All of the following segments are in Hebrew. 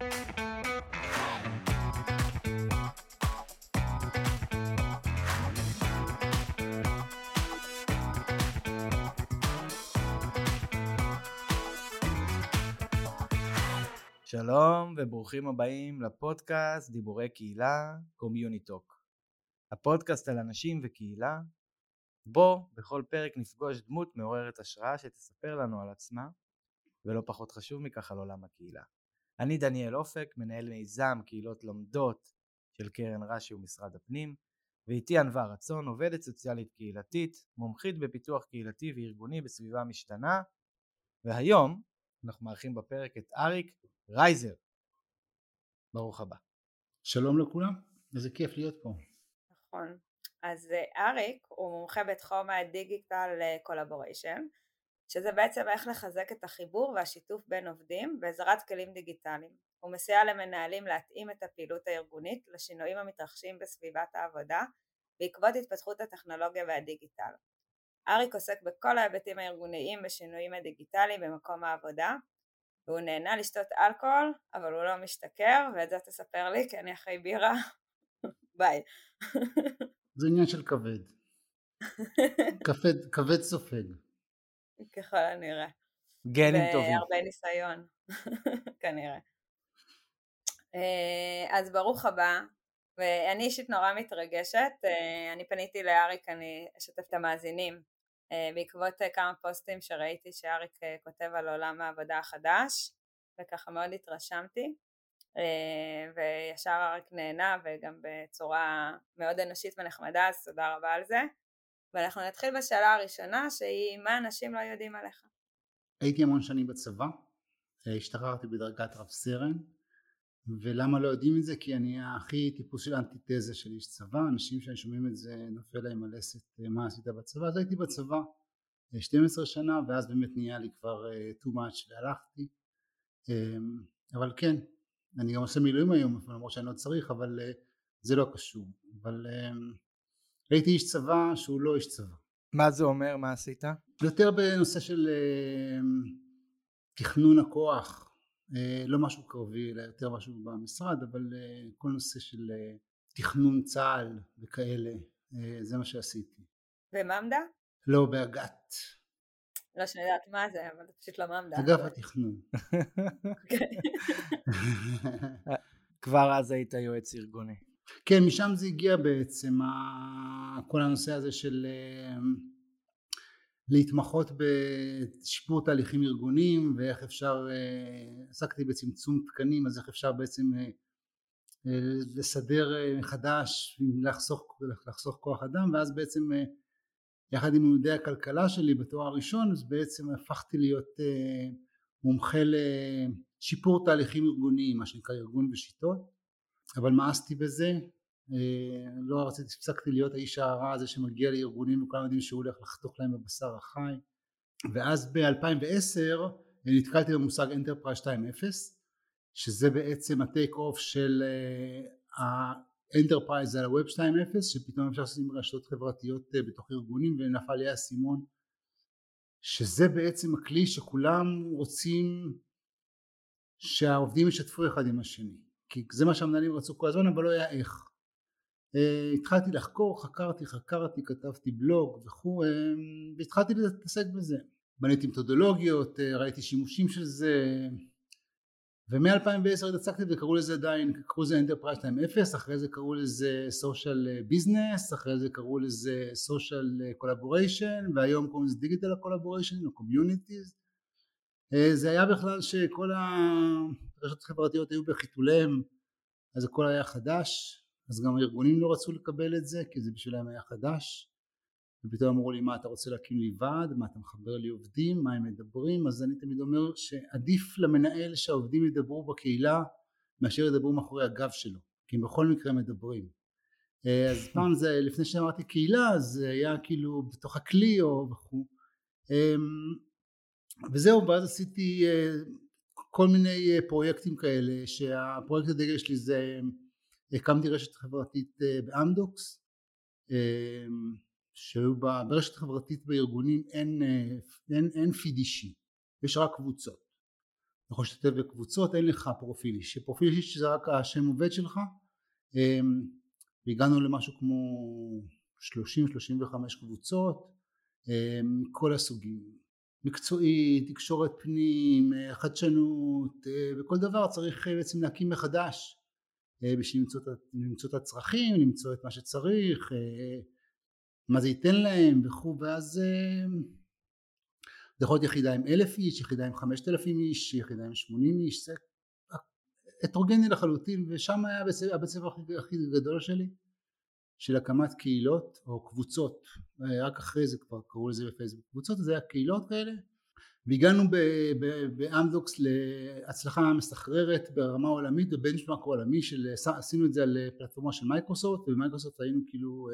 שלום וברוכים הבאים לפודקאסט דיבורי קהילה CommuniTalk. הפודקאסט על אנשים וקהילה, בו בכל פרק נפגוש דמות מעוררת השראה שתספר לנו על עצמה, ולא פחות חשוב מכך על עולם הקהילה. אני דניאל אופק, מנהל מיזם קהילות לומדות של קרן רש"י ומשרד הפנים, ואיתי ענווה רצון, עובדת סוציאלית קהילתית, מומחית בפיתוח קהילתי וארגוני בסביבה משתנה, והיום אנחנו מארחים בפרק את אריק רייזר. ברוך הבא. שלום לכולם, איזה כיף להיות פה. נכון. אז אה, אריק הוא מומחה בתחום הדיגיטל collaboration, שזה בעצם איך לחזק את החיבור והשיתוף בין עובדים בעזרת כלים דיגיטליים. הוא מסייע למנהלים להתאים את הפעילות הארגונית לשינויים המתרחשים בסביבת העבודה בעקבות התפתחות הטכנולוגיה והדיגיטל. אריק עוסק בכל ההיבטים הארגוניים בשינויים הדיגיטליים במקום העבודה, והוא נהנה לשתות אלכוהול, אבל הוא לא משתכר, ואת זה תספר לי, כי אני אחרי בירה. ביי. זה עניין של כבד. כבד, כבד סופג. ככל הנראה. גנים טובים. והרבה ניסיון, כנראה. אה, אז ברוך הבא, ואני אישית נורא מתרגשת, אה, אני פניתי לאריק, אני אשתף את המאזינים, אה, בעקבות כמה פוסטים שראיתי שאריק כותב על עולם העבודה החדש, וככה מאוד התרשמתי, וישר אריק נהנה וגם בצורה מאוד אנושית ונחמדה, אז תודה רבה על זה. ואנחנו נתחיל בשאלה הראשונה שהיא מה אנשים לא יודעים עליך. הייתי המון שנים בצבא, השתחררתי בדרגת רב סרן, ולמה לא יודעים את זה? כי אני הכי טיפוס של אנטיתזה של איש צבא, אנשים שאני שומעים את זה נופל להם הלסת מה עשית בצבא, אז הייתי בצבא 12 שנה ואז באמת נהיה לי כבר too much והלכתי, אבל כן, אני גם עושה מילואים היום למרות שאני לא צריך, אבל זה לא קשור, אבל הייתי איש צבא שהוא לא איש צבא. מה זה אומר? מה עשית? יותר בנושא של תכנון הכוח אה, לא משהו קרבי אלא יותר משהו במשרד אבל אה, כל נושא של אה, תכנון צה"ל וכאלה זה מה שעשיתי. בממד"א? לא באג"ת. לא שאני יודעת מה זה אבל זה פשוט לא ממד"א. אגף התכנון. אוקיי. כבר אז היית יועץ ארגוני. כן משם זה הגיע בעצם כל הנושא הזה של להתמחות בשיפור תהליכים ארגוניים ואיך אפשר, אה, עסקתי בצמצום תקנים אז איך אפשר בעצם אה, אה, לסדר מחדש, לחסוך, לחסוך כוח אדם ואז בעצם יחד עם לימודי הכלכלה שלי בתואר הראשון אז בעצם הפכתי להיות מומחה לשיפור תהליכים ארגוניים מה שנקרא ארגון ושיטות אבל מאסתי בזה. אה, לא רציתי, הפסקתי להיות האיש הרע הזה שמגיע לארגונים וכולם יודעים שהוא הולך לחתוך להם בבשר החי. ואז ב-2010 נתקלתי במושג Enterprise 2.0 שזה בעצם ה takeoff של ה enterprise על ה web 2.0 שפתאום אפשר עם רשתות חברתיות אה, בתוך ארגונים ונפל לי האסימון. שזה בעצם הכלי שכולם רוצים שהעובדים ישתפו אחד עם השני כי זה מה שהמנהלים רצו כל הזמן אבל לא היה איך Uh, התחלתי לחקור, חקרתי, חקרתי, כתבתי בלוג וכו', uh, והתחלתי להתעסק בזה. בניתי מתודולוגיות, uh, ראיתי שימושים של זה, ומ-2010 התעסקתי וקראו לזה עדיין, קראו לזה Enterprise 2.0, אחרי זה קראו לזה Social Business, אחרי זה קראו לזה Social Collaboration, והיום קוראים לזה Digital Collaboration או Communities. זה היה בכלל שכל הרשתות החברתיות היו בחיתוליהם, אז הכל היה חדש, אז גם הארגונים לא רצו לקבל את זה כי זה בשבילם היה חדש ופתאום אמרו לי מה אתה רוצה להקים לי ועד? מה אתה מחבר לי עובדים? מה הם מדברים? אז אני תמיד אומר שעדיף למנהל שהעובדים ידברו בקהילה מאשר ידברו מאחורי הגב שלו כי הם בכל מקרה מדברים. אה, אז פעם זה לפני שאמרתי קהילה זה היה כאילו בתוך הכלי או וכו' אמ, וזהו ואז עשיתי אה, כל מיני אה, פרויקטים כאלה שהפרויקט הדגל שלי זה הקמתי רשת חברתית אה, באמדוקס אמ, שהיו בה, ברשת חברתית בארגונים אין, אה, אין, אין פיד אישי, יש רק קבוצות. יכול להשתתף בקבוצות, אין לך פרופיל אישי, פרופיל אישי שזה רק השם עובד שלך, והגענו למשהו כמו 30-35 קבוצות מכל הסוגים, מקצועית, תקשורת פנים, חדשנות, וכל דבר צריך בעצם להקים מחדש בשביל למצוא, למצוא את הצרכים, למצוא את מה שצריך, מה זה ייתן להם וכו' ואז זה יכול להיות יחידה עם אלף איש, יחידה עם חמשת אלפים איש, יחידה עם שמונים איש, זה הטרוגני לחלוטין ושם היה הבית הספר הכי, הכי גדול שלי של הקמת קהילות או קבוצות רק אחרי זה כבר קראו לזה בפייסבוק. קבוצות זה היה קהילות כאלה והגענו באמדוקס להצלחה מסחררת ברמה עולמית וב benchmark עולמי של עשינו את זה על פלטפורמה של מייקרוסופט ובמייקרוסופט היינו כאילו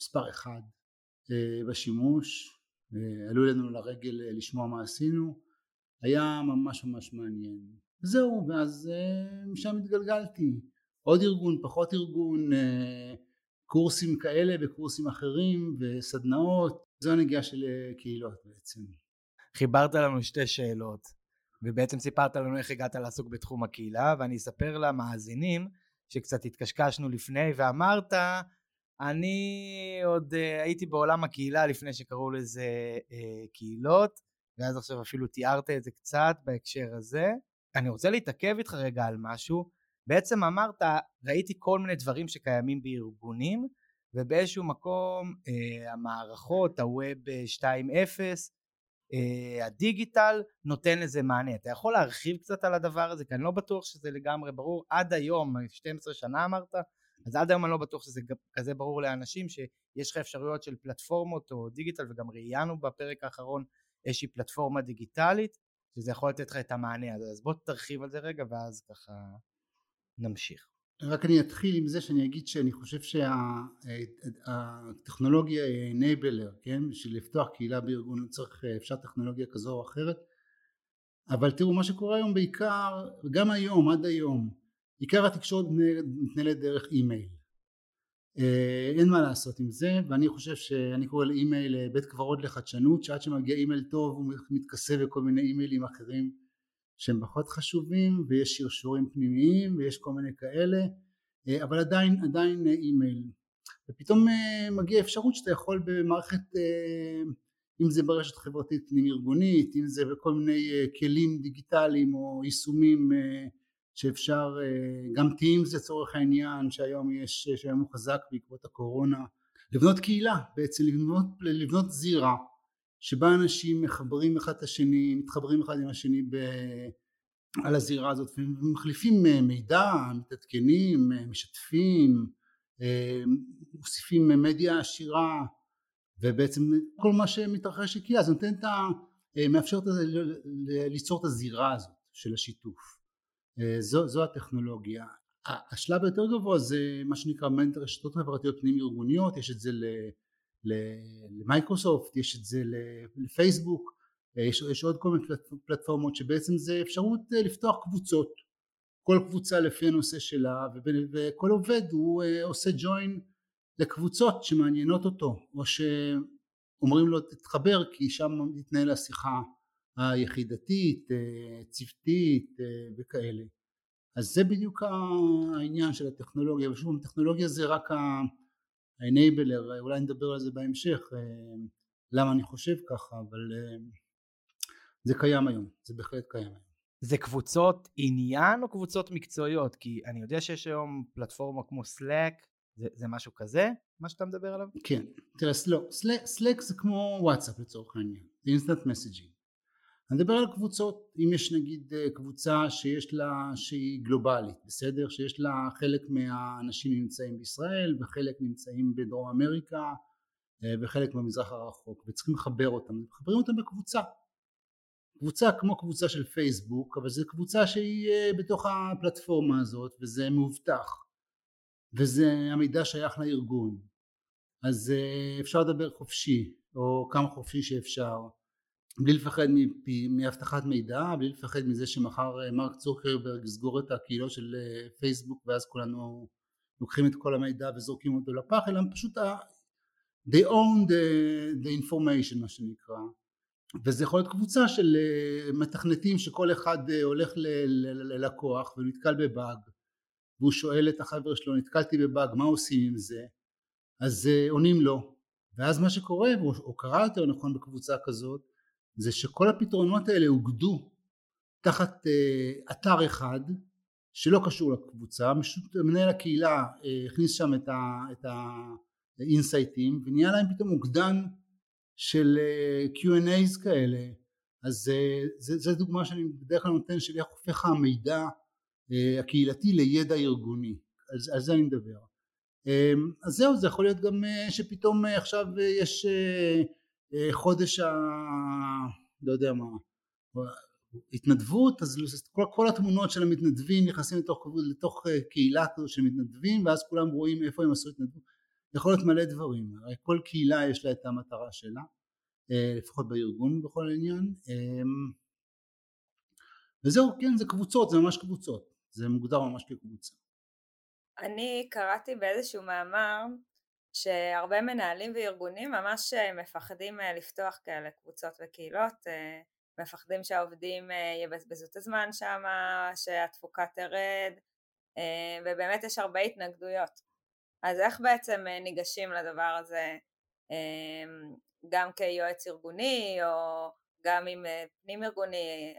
מספר אחד בשימוש עלו אלינו לרגל לשמוע מה עשינו היה ממש ממש מעניין. זהו ואז משם התגלגלתי. עוד ארגון פחות ארגון קורסים כאלה וקורסים אחרים וסדנאות זו הנגיעה של קהילות בעצם. חיברת לנו שתי שאלות ובעצם סיפרת לנו איך הגעת לעסוק בתחום הקהילה ואני אספר למאזינים שקצת התקשקשנו לפני ואמרת אני עוד uh, הייתי בעולם הקהילה לפני שקראו לזה uh, קהילות ואז עכשיו אפילו תיארת את זה קצת בהקשר הזה. אני רוצה להתעכב איתך רגע על משהו בעצם אמרת ראיתי כל מיני דברים שקיימים בארגונים ובאיזשהו מקום uh, המערכות הווב 2.0 uh, הדיגיטל נותן לזה מענה. אתה יכול להרחיב קצת על הדבר הזה? כי אני לא בטוח שזה לגמרי ברור. עד היום 12 שנה אמרת אז עד היום אני לא בטוח שזה כזה ברור לאנשים שיש לך אפשרויות של פלטפורמות או דיגיטל וגם ראיינו בפרק האחרון איזושהי פלטפורמה דיגיטלית שזה יכול לתת לך את המענה. הזה אז בוא תרחיב על זה רגע ואז ככה נמשיך. רק אני אתחיל עם זה שאני אגיד שאני חושב שהטכנולוגיה היא enabler, כן? בשביל לפתוח קהילה בארגון צריך, אפשר טכנולוגיה כזו או אחרת אבל תראו מה שקורה היום בעיקר, וגם היום, עד היום, עיקר התקשורת מתנהלת דרך אימייל אה, אין מה לעשות עם זה ואני חושב שאני קורא לאימייל אה, בית קברות לחדשנות שעד שמגיע אימייל טוב הוא מתכסה בכל מיני אימיילים אחרים שהם פחות חשובים ויש שרשורים פנימיים ויש כל מיני כאלה אה, אבל עדיין עדיין אימייל. ופתאום מגיע אפשרות שאתה יכול במערכת אם זה ברשת חברתית פנים ארגונית אם זה בכל מיני כלים דיגיטליים או יישומים שאפשר אה, גם Teams לצורך העניין שהיום יש שהיום הוא חזק בעקבות הקורונה לבנות קהילה בעצם לבנות, לבנות זירה שבה אנשים מחברים אחד את השני מתחברים אחד עם השני ב, על הזירה הזאת ומחליפים אה, מידע מתעדכנים אה, משתפים מוסיפים מדיה עשירה ובעצם כל מה שמתרחש בקהילה זה נותן את ה... מאפשר את, ליצור את הזירה הזאת של השיתוף אה, זו, זו הטכנולוגיה. השלב היותר גבוה זה מה שנקרא רשתות חברתיות פנים ארגוניות, יש את זה למייקרוסופט, יש את זה לפייסבוק, אה, יש, יש עוד כל מיני פלטפורמות שבעצם זה אפשרות אה, לפתוח קבוצות, כל קבוצה לפי הנושא שלה וכל עובד הוא עושה ג'וין לקבוצות שמעניינות אותו או שאומרים לו תתחבר כי שם מתנהל השיחה היחידתית, אה, צוותית אה, וכאלה. אז זה בדיוק העניין של הטכנולוגיה, ושוב הטכנולוגיה זה רק ה-enabler, אולי נדבר על זה בהמשך, אה, למה אני חושב ככה, אבל זה קיים היום, זה בהחלט קיים היום. זה קבוצות עניין או קבוצות מקצועיות? כי אני יודע שיש היום פלטפורמה כמו Slack, זה, זה משהו כזה, מה שאתה מדבר עליו? כן, תראה, לא, Slack זה כמו וואטסאפ לצורך העניין, זה instant messaging. אני מדבר על קבוצות, אם יש נגיד אה, קבוצה שיש לה, שהיא גלובלית, בסדר? שיש לה חלק מהאנשים נמצאים בישראל וחלק נמצאים בדרום אמריקה אה, וחלק במזרח הרחוק וצריכים לחבר אותם, מחברים אותם בקבוצה. קבוצה כמו קבוצה של פייסבוק אבל זו קבוצה שהיא אה, בתוך הפלטפורמה הזאת וזה מאובטח. וזה המידע שייך לארגון. אז אפשר לדבר חופשי או כמה חופשי שאפשר בלי לפחד מאבטחת מידע, בלי לפחד מזה שמחר אה, מרק צוקרברג יסגור את הקהילות של אה, פייסבוק ואז כולנו לוקחים את כל המידע וזורקים אותו לפח, אלא פשוט they own the, the information מה שנקרא. וזה יכול להיות קבוצה של מתכנתים שכל אחד הולך ללקוח ונתקל בבאג. והוא שואל את החבר שלו נתקלתי בבאג מה עושים עם זה? אז עונים לו. ואז מה שקורה או קרה יותר נכון בקבוצה כזאת זה שכל הפתרונות האלה אוגדו תחת אתר אחד שלא קשור לקבוצה, מנהל הקהילה הכניס שם את האינסייטים ונהיה להם פתאום מוקדן של Q&A's כאלה. אז זו דוגמה שאני בדרך כלל נותן של איך הופך המידע הקהילתי לידע ארגוני. על, על זה אני מדבר. אז זהו זה יכול להיות גם שפתאום עכשיו יש חודש ה... לא יודע מה התנדבות אז כל, כל התמונות של המתנדבים נכנסים לתוך, לתוך קהילה כזו של מתנדבים ואז כולם רואים איפה הם עשו התנדבות. יכול להיות מלא דברים הרי כל קהילה יש לה את המטרה שלה לפחות בארגון בכל העניין וזהו כן זה קבוצות זה ממש קבוצות זה מוגדר ממש כקבוצה. אני קראתי באיזשהו מאמר שהרבה מנהלים וארגונים ממש מפחדים לפתוח כאלה קבוצות וקהילות מפחדים שהעובדים יבזבזו את הזמן שם, שהתפוקה תרד ובאמת יש הרבה התנגדויות. אז איך בעצם ניגשים לדבר הזה גם כיועץ ארגוני או גם עם פנים ארגוני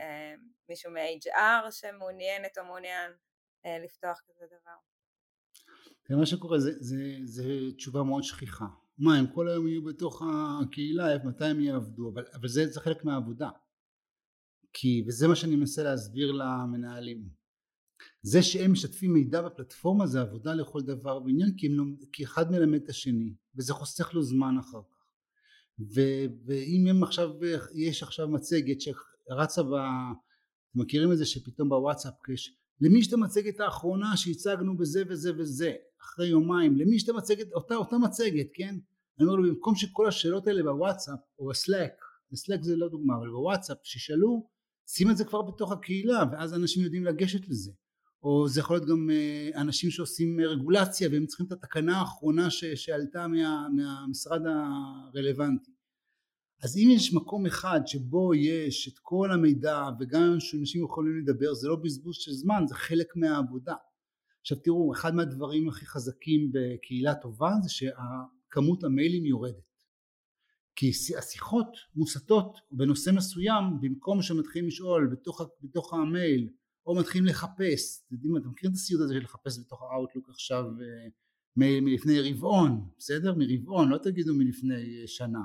מישהו מ-HR שמעוניינת או מעוניין לפתוח כזה דבר מה שקורה זה, זה, זה תשובה מאוד שכיחה. מה הם כל היום יהיו בתוך הקהילה מתי הם יעבדו? אבל, אבל זה, זה חלק מהעבודה. כי וזה מה שאני מנסה להסביר למנהלים. זה שהם משתפים מידע בפלטפורמה זה עבודה לכל דבר ועניין כי, לא, כי אחד מלמד את השני וזה חוסך לו זמן אחר כך. ו, ואם הם עכשיו יש עכשיו מצגת שרצה ב... אתם מכירים את זה שפתאום בוואטסאפ יש למי יש את המצגת האחרונה שהצגנו בזה וזה וזה אחרי יומיים למי יש את המצגת? אותה, אותה מצגת כן? אני אומר לו במקום שכל השאלות האלה בוואטסאפ או בסלאק בסלאק זה לא דוגמה אבל בוואטסאפ שישאלו שים את זה כבר בתוך הקהילה ואז אנשים יודעים לגשת לזה. או זה יכול להיות גם אה, אנשים שעושים רגולציה והם צריכים את התקנה האחרונה ש, שעלתה מה, מהמשרד הרלוונטי. אז אם יש מקום אחד שבו יש את כל המידע וגם שאנשים יכולים לדבר זה לא בזבוז של זמן זה חלק מהעבודה עכשיו תראו אחד מהדברים הכי חזקים בקהילה טובה זה שכמות המיילים יורדת. כי השיחות מוסטות בנושא מסוים במקום שמתחילים לשאול בתוך, בתוך המייל או מתחילים לחפש אתם יודעים אתם מכירים את הסיוט הזה של לחפש בתוך האוטלוק עכשיו אה, מלפני רבעון בסדר? מרבעון לא תגידו מלפני אה, שנה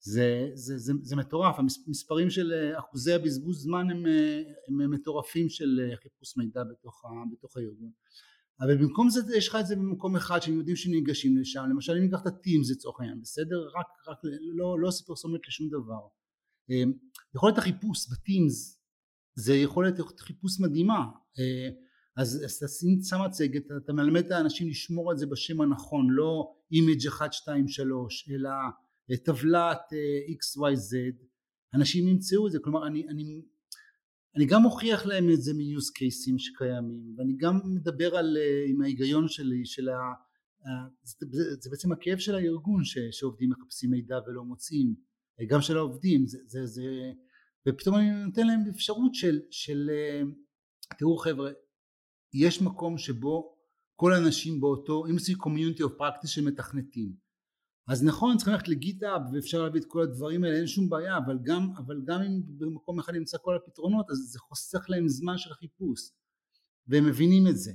זה, זה, זה, זה מטורף. המספרים של אה, אחוזי הבזבוז זמן הם, הם מטורפים של חיפוש מידע בתוך, בתוך הארגון. אבל במקום זה יש לך את זה במקום אחד שהם יודעים שניגשים לשם. למשל אם ניקח את ה Teams לצורך העניין בסדר? רק, רק לא, לא עושה פרסומת לשום דבר. יכולת החיפוש ב Teams זה יכולת חיפוש מדהימה. אה, אז, תשים שם מצגת אתה מלמד את האנשים לשמור את זה בשם הנכון לא image 1 2 3 אלא אה, טבלת אה, XYZ אנשים ימצאו את זה. כלומר אני, אני אני גם מוכיח להם את זה מ-use cases שקיימים ואני גם מדבר על, uh, עם ההיגיון שלי של ה... Uh, זה, זה בעצם הכאב של הארגון ש, שעובדים מחפשים מידע ולא מוצאים גם של העובדים. זה, זה, זה ופתאום אני נותן להם אפשרות של, של תראו חבר'ה יש מקום שבו כל האנשים באותו אם זה community of practice שמתכנתים אז נכון צריכים ללכת לגיטאב ואפשר להביא את כל הדברים האלה אין שום בעיה אבל גם, אבל גם אם במקום אחד נמצא כל הפתרונות אז זה חוסך להם זמן של חיפוש והם מבינים את זה.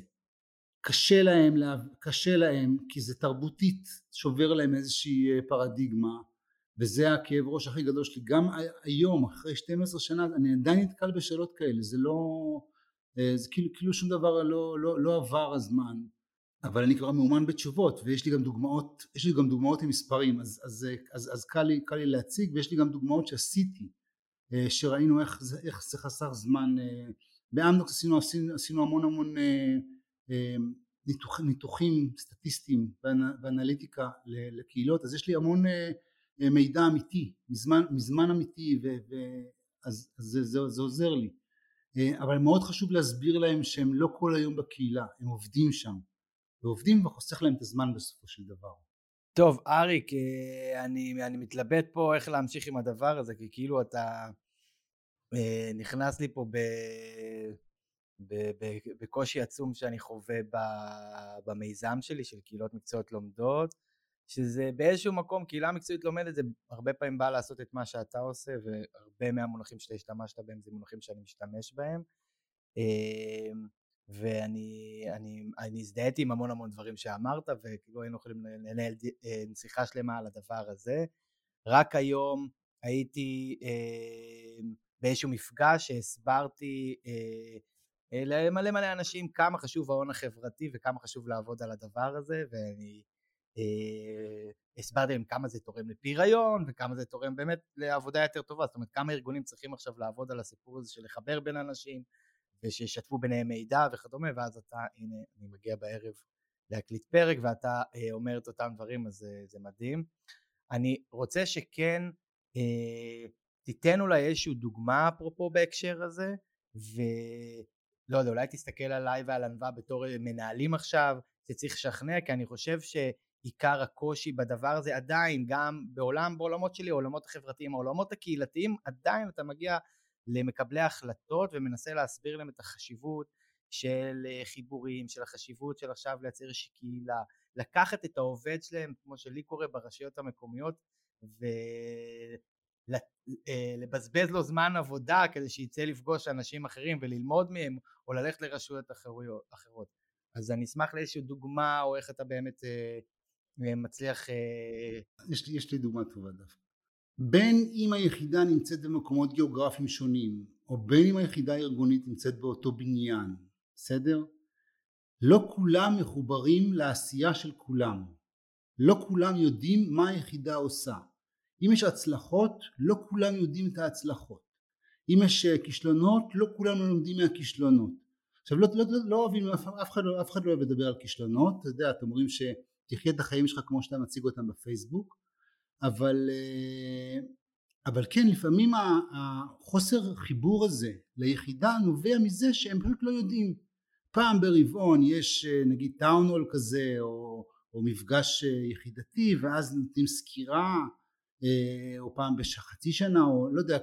קשה להם, קשה להם כי זה תרבותית שובר להם איזושהי אה, פרדיגמה וזה הכאב ראש הכי גדול שלי. גם היום אחרי 12 שנה אני עדיין נתקל בשאלות כאלה. זה לא אה, זה כאילו, כאילו שום דבר לא, לא, לא עבר הזמן אבל אני כבר מאומן בתשובות ויש לי גם דוגמאות יש לי גם דוגמאות עם מספרים אז, אז, אז, אז קל, לי, קל לי להציג ויש לי גם דוגמאות שעשיתי אה, שראינו איך זה, איך זה חסר זמן אה, באמדוקס עשינו, עשינו, עשינו המון המון אה, ניתוח, ניתוחים סטטיסטיים ואנליטיקה לקהילות אז יש לי המון מידע אמיתי מזמן, מזמן אמיתי ו, ו, אז, אז זה, זה, זה עוזר לי. אבל מאוד חשוב להסביר להם שהם לא כל היום בקהילה הם עובדים שם ועובדים וחוסך להם את הזמן בסופו של דבר. טוב, אריק, אני, אני מתלבט פה איך להמשיך עם הדבר הזה, כי כאילו אתה נכנס לי פה ב... בקושי עצום שאני חווה במיזם שלי של קהילות מקצועיות לומדות, שזה באיזשהו מקום קהילה מקצועית לומדת זה הרבה פעמים בא לעשות את מה שאתה עושה והרבה מהמונחים שאתה השתמשת בהם זה מונחים שאני משתמש בהם. אמ, ואני אני, אני הזדהיתי עם המון המון דברים שאמרת וכאילו היינו יכולים לנהל אה, שיחה שלמה על הדבר הזה. רק היום הייתי אה, באיזשהו מפגש שהסברתי אה, למלא מלא אנשים כמה חשוב ההון החברתי וכמה חשוב לעבוד על הדבר הזה ואני אה, הסברתי להם כמה זה תורם לפריון וכמה זה תורם באמת לעבודה יותר טובה. זאת אומרת כמה ארגונים צריכים עכשיו לעבוד על הסיפור הזה של לחבר בין אנשים ושישתפו ביניהם מידע וכדומה ואז אתה הנה אני מגיע בערב להקליט פרק ואתה אה, אומר את אותם דברים אז זה, זה מדהים. אני רוצה שכן אה, תיתן אולי איזושהי דוגמה אפרופו בהקשר הזה ו... לא יודע, אולי תסתכל עליי ועל ענווה בתור אה, מנהלים עכשיו, שצריך לשכנע, כי אני חושב שעיקר הקושי בדבר הזה עדיין, גם בעולם, בעולמות שלי, העולמות החברתיים, העולמות הקהילתיים, עדיין אתה מגיע למקבלי ההחלטות ומנסה להסביר להם את החשיבות של אה, חיבורים, של החשיבות של עכשיו לייצר איזושהי קהילה, לקחת את העובד שלהם, כמו שלי קורה ברשויות המקומיות, ו... אה, לו זמן עבודה כדי שיצא לפגוש אנשים אחרים וללמוד מהם או ללכת לרשויות אחרות. אז אני אשמח לאיזושהי דוגמה או איך אתה באמת אה, מצליח יש לי, יש לי דוגמה טובה דווקא בין אם היחידה נמצאת במקומות גיאוגרפיים שונים או בין אם היחידה הארגונית נמצאת באותו בניין בסדר? לא כולם מחוברים לעשייה של כולם. לא כולם יודעים מה היחידה עושה. אם יש הצלחות לא כולם יודעים את ההצלחות. אם יש אה, כישלונות לא כולם לומדים מהכישלונות. עכשיו לא, לא, לא, לא אוהבים אף, אף, אחד, לא, אף אחד לא אוהב לדבר על כישלונות. אתה יודע אתם אומרים שתחיה את החיים שלך כמו שאתה מציג אותם בפייסבוק אבל אה, אבל כן לפעמים החוסר חיבור הזה ליחידה נובע מזה שהם פשוט לא יודעים. פעם ברבעון יש אה, נגיד טאונול כזה או, או מפגש יחידתי ואז נותנים סקירה אה, או פעם בחצי שנה או לא יודע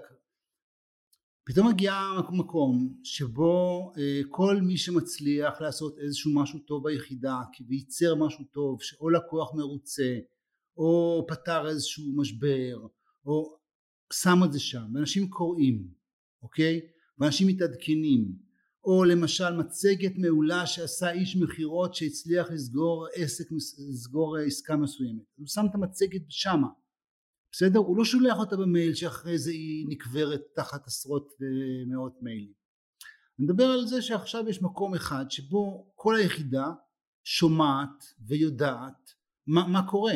פתאום מגיע מקום שבו אה, כל מי שמצליח לעשות איזשהו משהו טוב ביחידה וייצר משהו טוב שאו לקוח מרוצה או פתר איזשהו משבר או שם את זה שם ואנשים קוראים אוקיי ואנשים מתעדכנים או למשל מצגת מעולה שעשה איש מכירות שהצליח לסגור עסק לסגור עסקה מסוימת הוא שם את המצגת שמה בסדר? הוא לא שולח אותה במייל שאחרי זה היא נקברת תחת עשרות ומאות מיילים. אני מדבר על זה שעכשיו יש מקום אחד שבו כל היחידה שומעת ויודעת מה, מה קורה.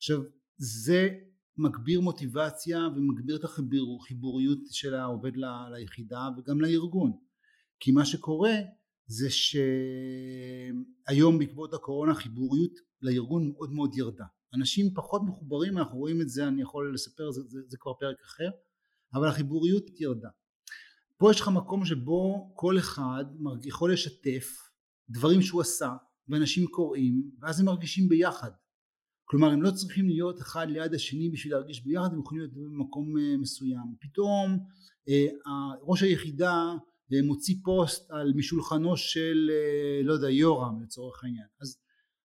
עכשיו זה מגביר מוטיבציה ומגביר את החיבוריות של העובד ל, ליחידה וגם לארגון. כי מה שקורה זה שהיום בעקבות הקורונה החיבוריות לארגון מאוד מאוד ירדה. אנשים פחות מחוברים אנחנו רואים את זה אני יכול לספר זה, זה, זה כבר פרק אחר אבל החיבוריות ירדה פה יש לך מקום שבו כל אחד יכול לשתף דברים שהוא עשה ואנשים קוראים ואז הם מרגישים ביחד כלומר הם לא צריכים להיות אחד ליד השני בשביל להרגיש ביחד הם יכולים להיות במקום אה, מסוים. פתאום אה, ראש היחידה אה, מוציא פוסט על משולחנו של לא יודע יורם לצורך העניין. אז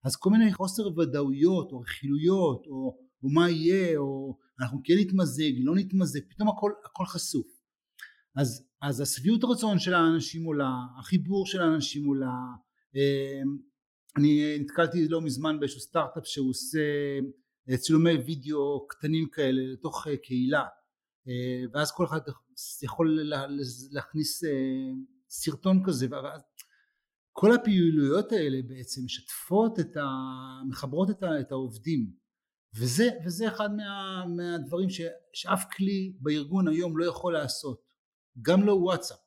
אז כל מיני חוסר ודאויות או רכילויות או, או מה יהיה או אנחנו כן נתמזג לא נתמזג פתאום הכל, הכל חשוף. אז, אז השביעות רצון של האנשים עולה החיבור של האנשים עולה אני נתקלתי לא מזמן באיזשהו סטארט-אפ שהוא עושה אה, צילומי וידאו קטנים כאלה לתוך אה, קהילה אה, ואז כל אחד יכול להכניס סרטון כזה ואז כל הפעילויות האלה בעצם משתפות את ה... מחברות את, ה... את העובדים. וזה, וזה אחד מה... מהדברים ש... שאף כלי בארגון היום לא יכול לעשות. גם לא וואטסאפ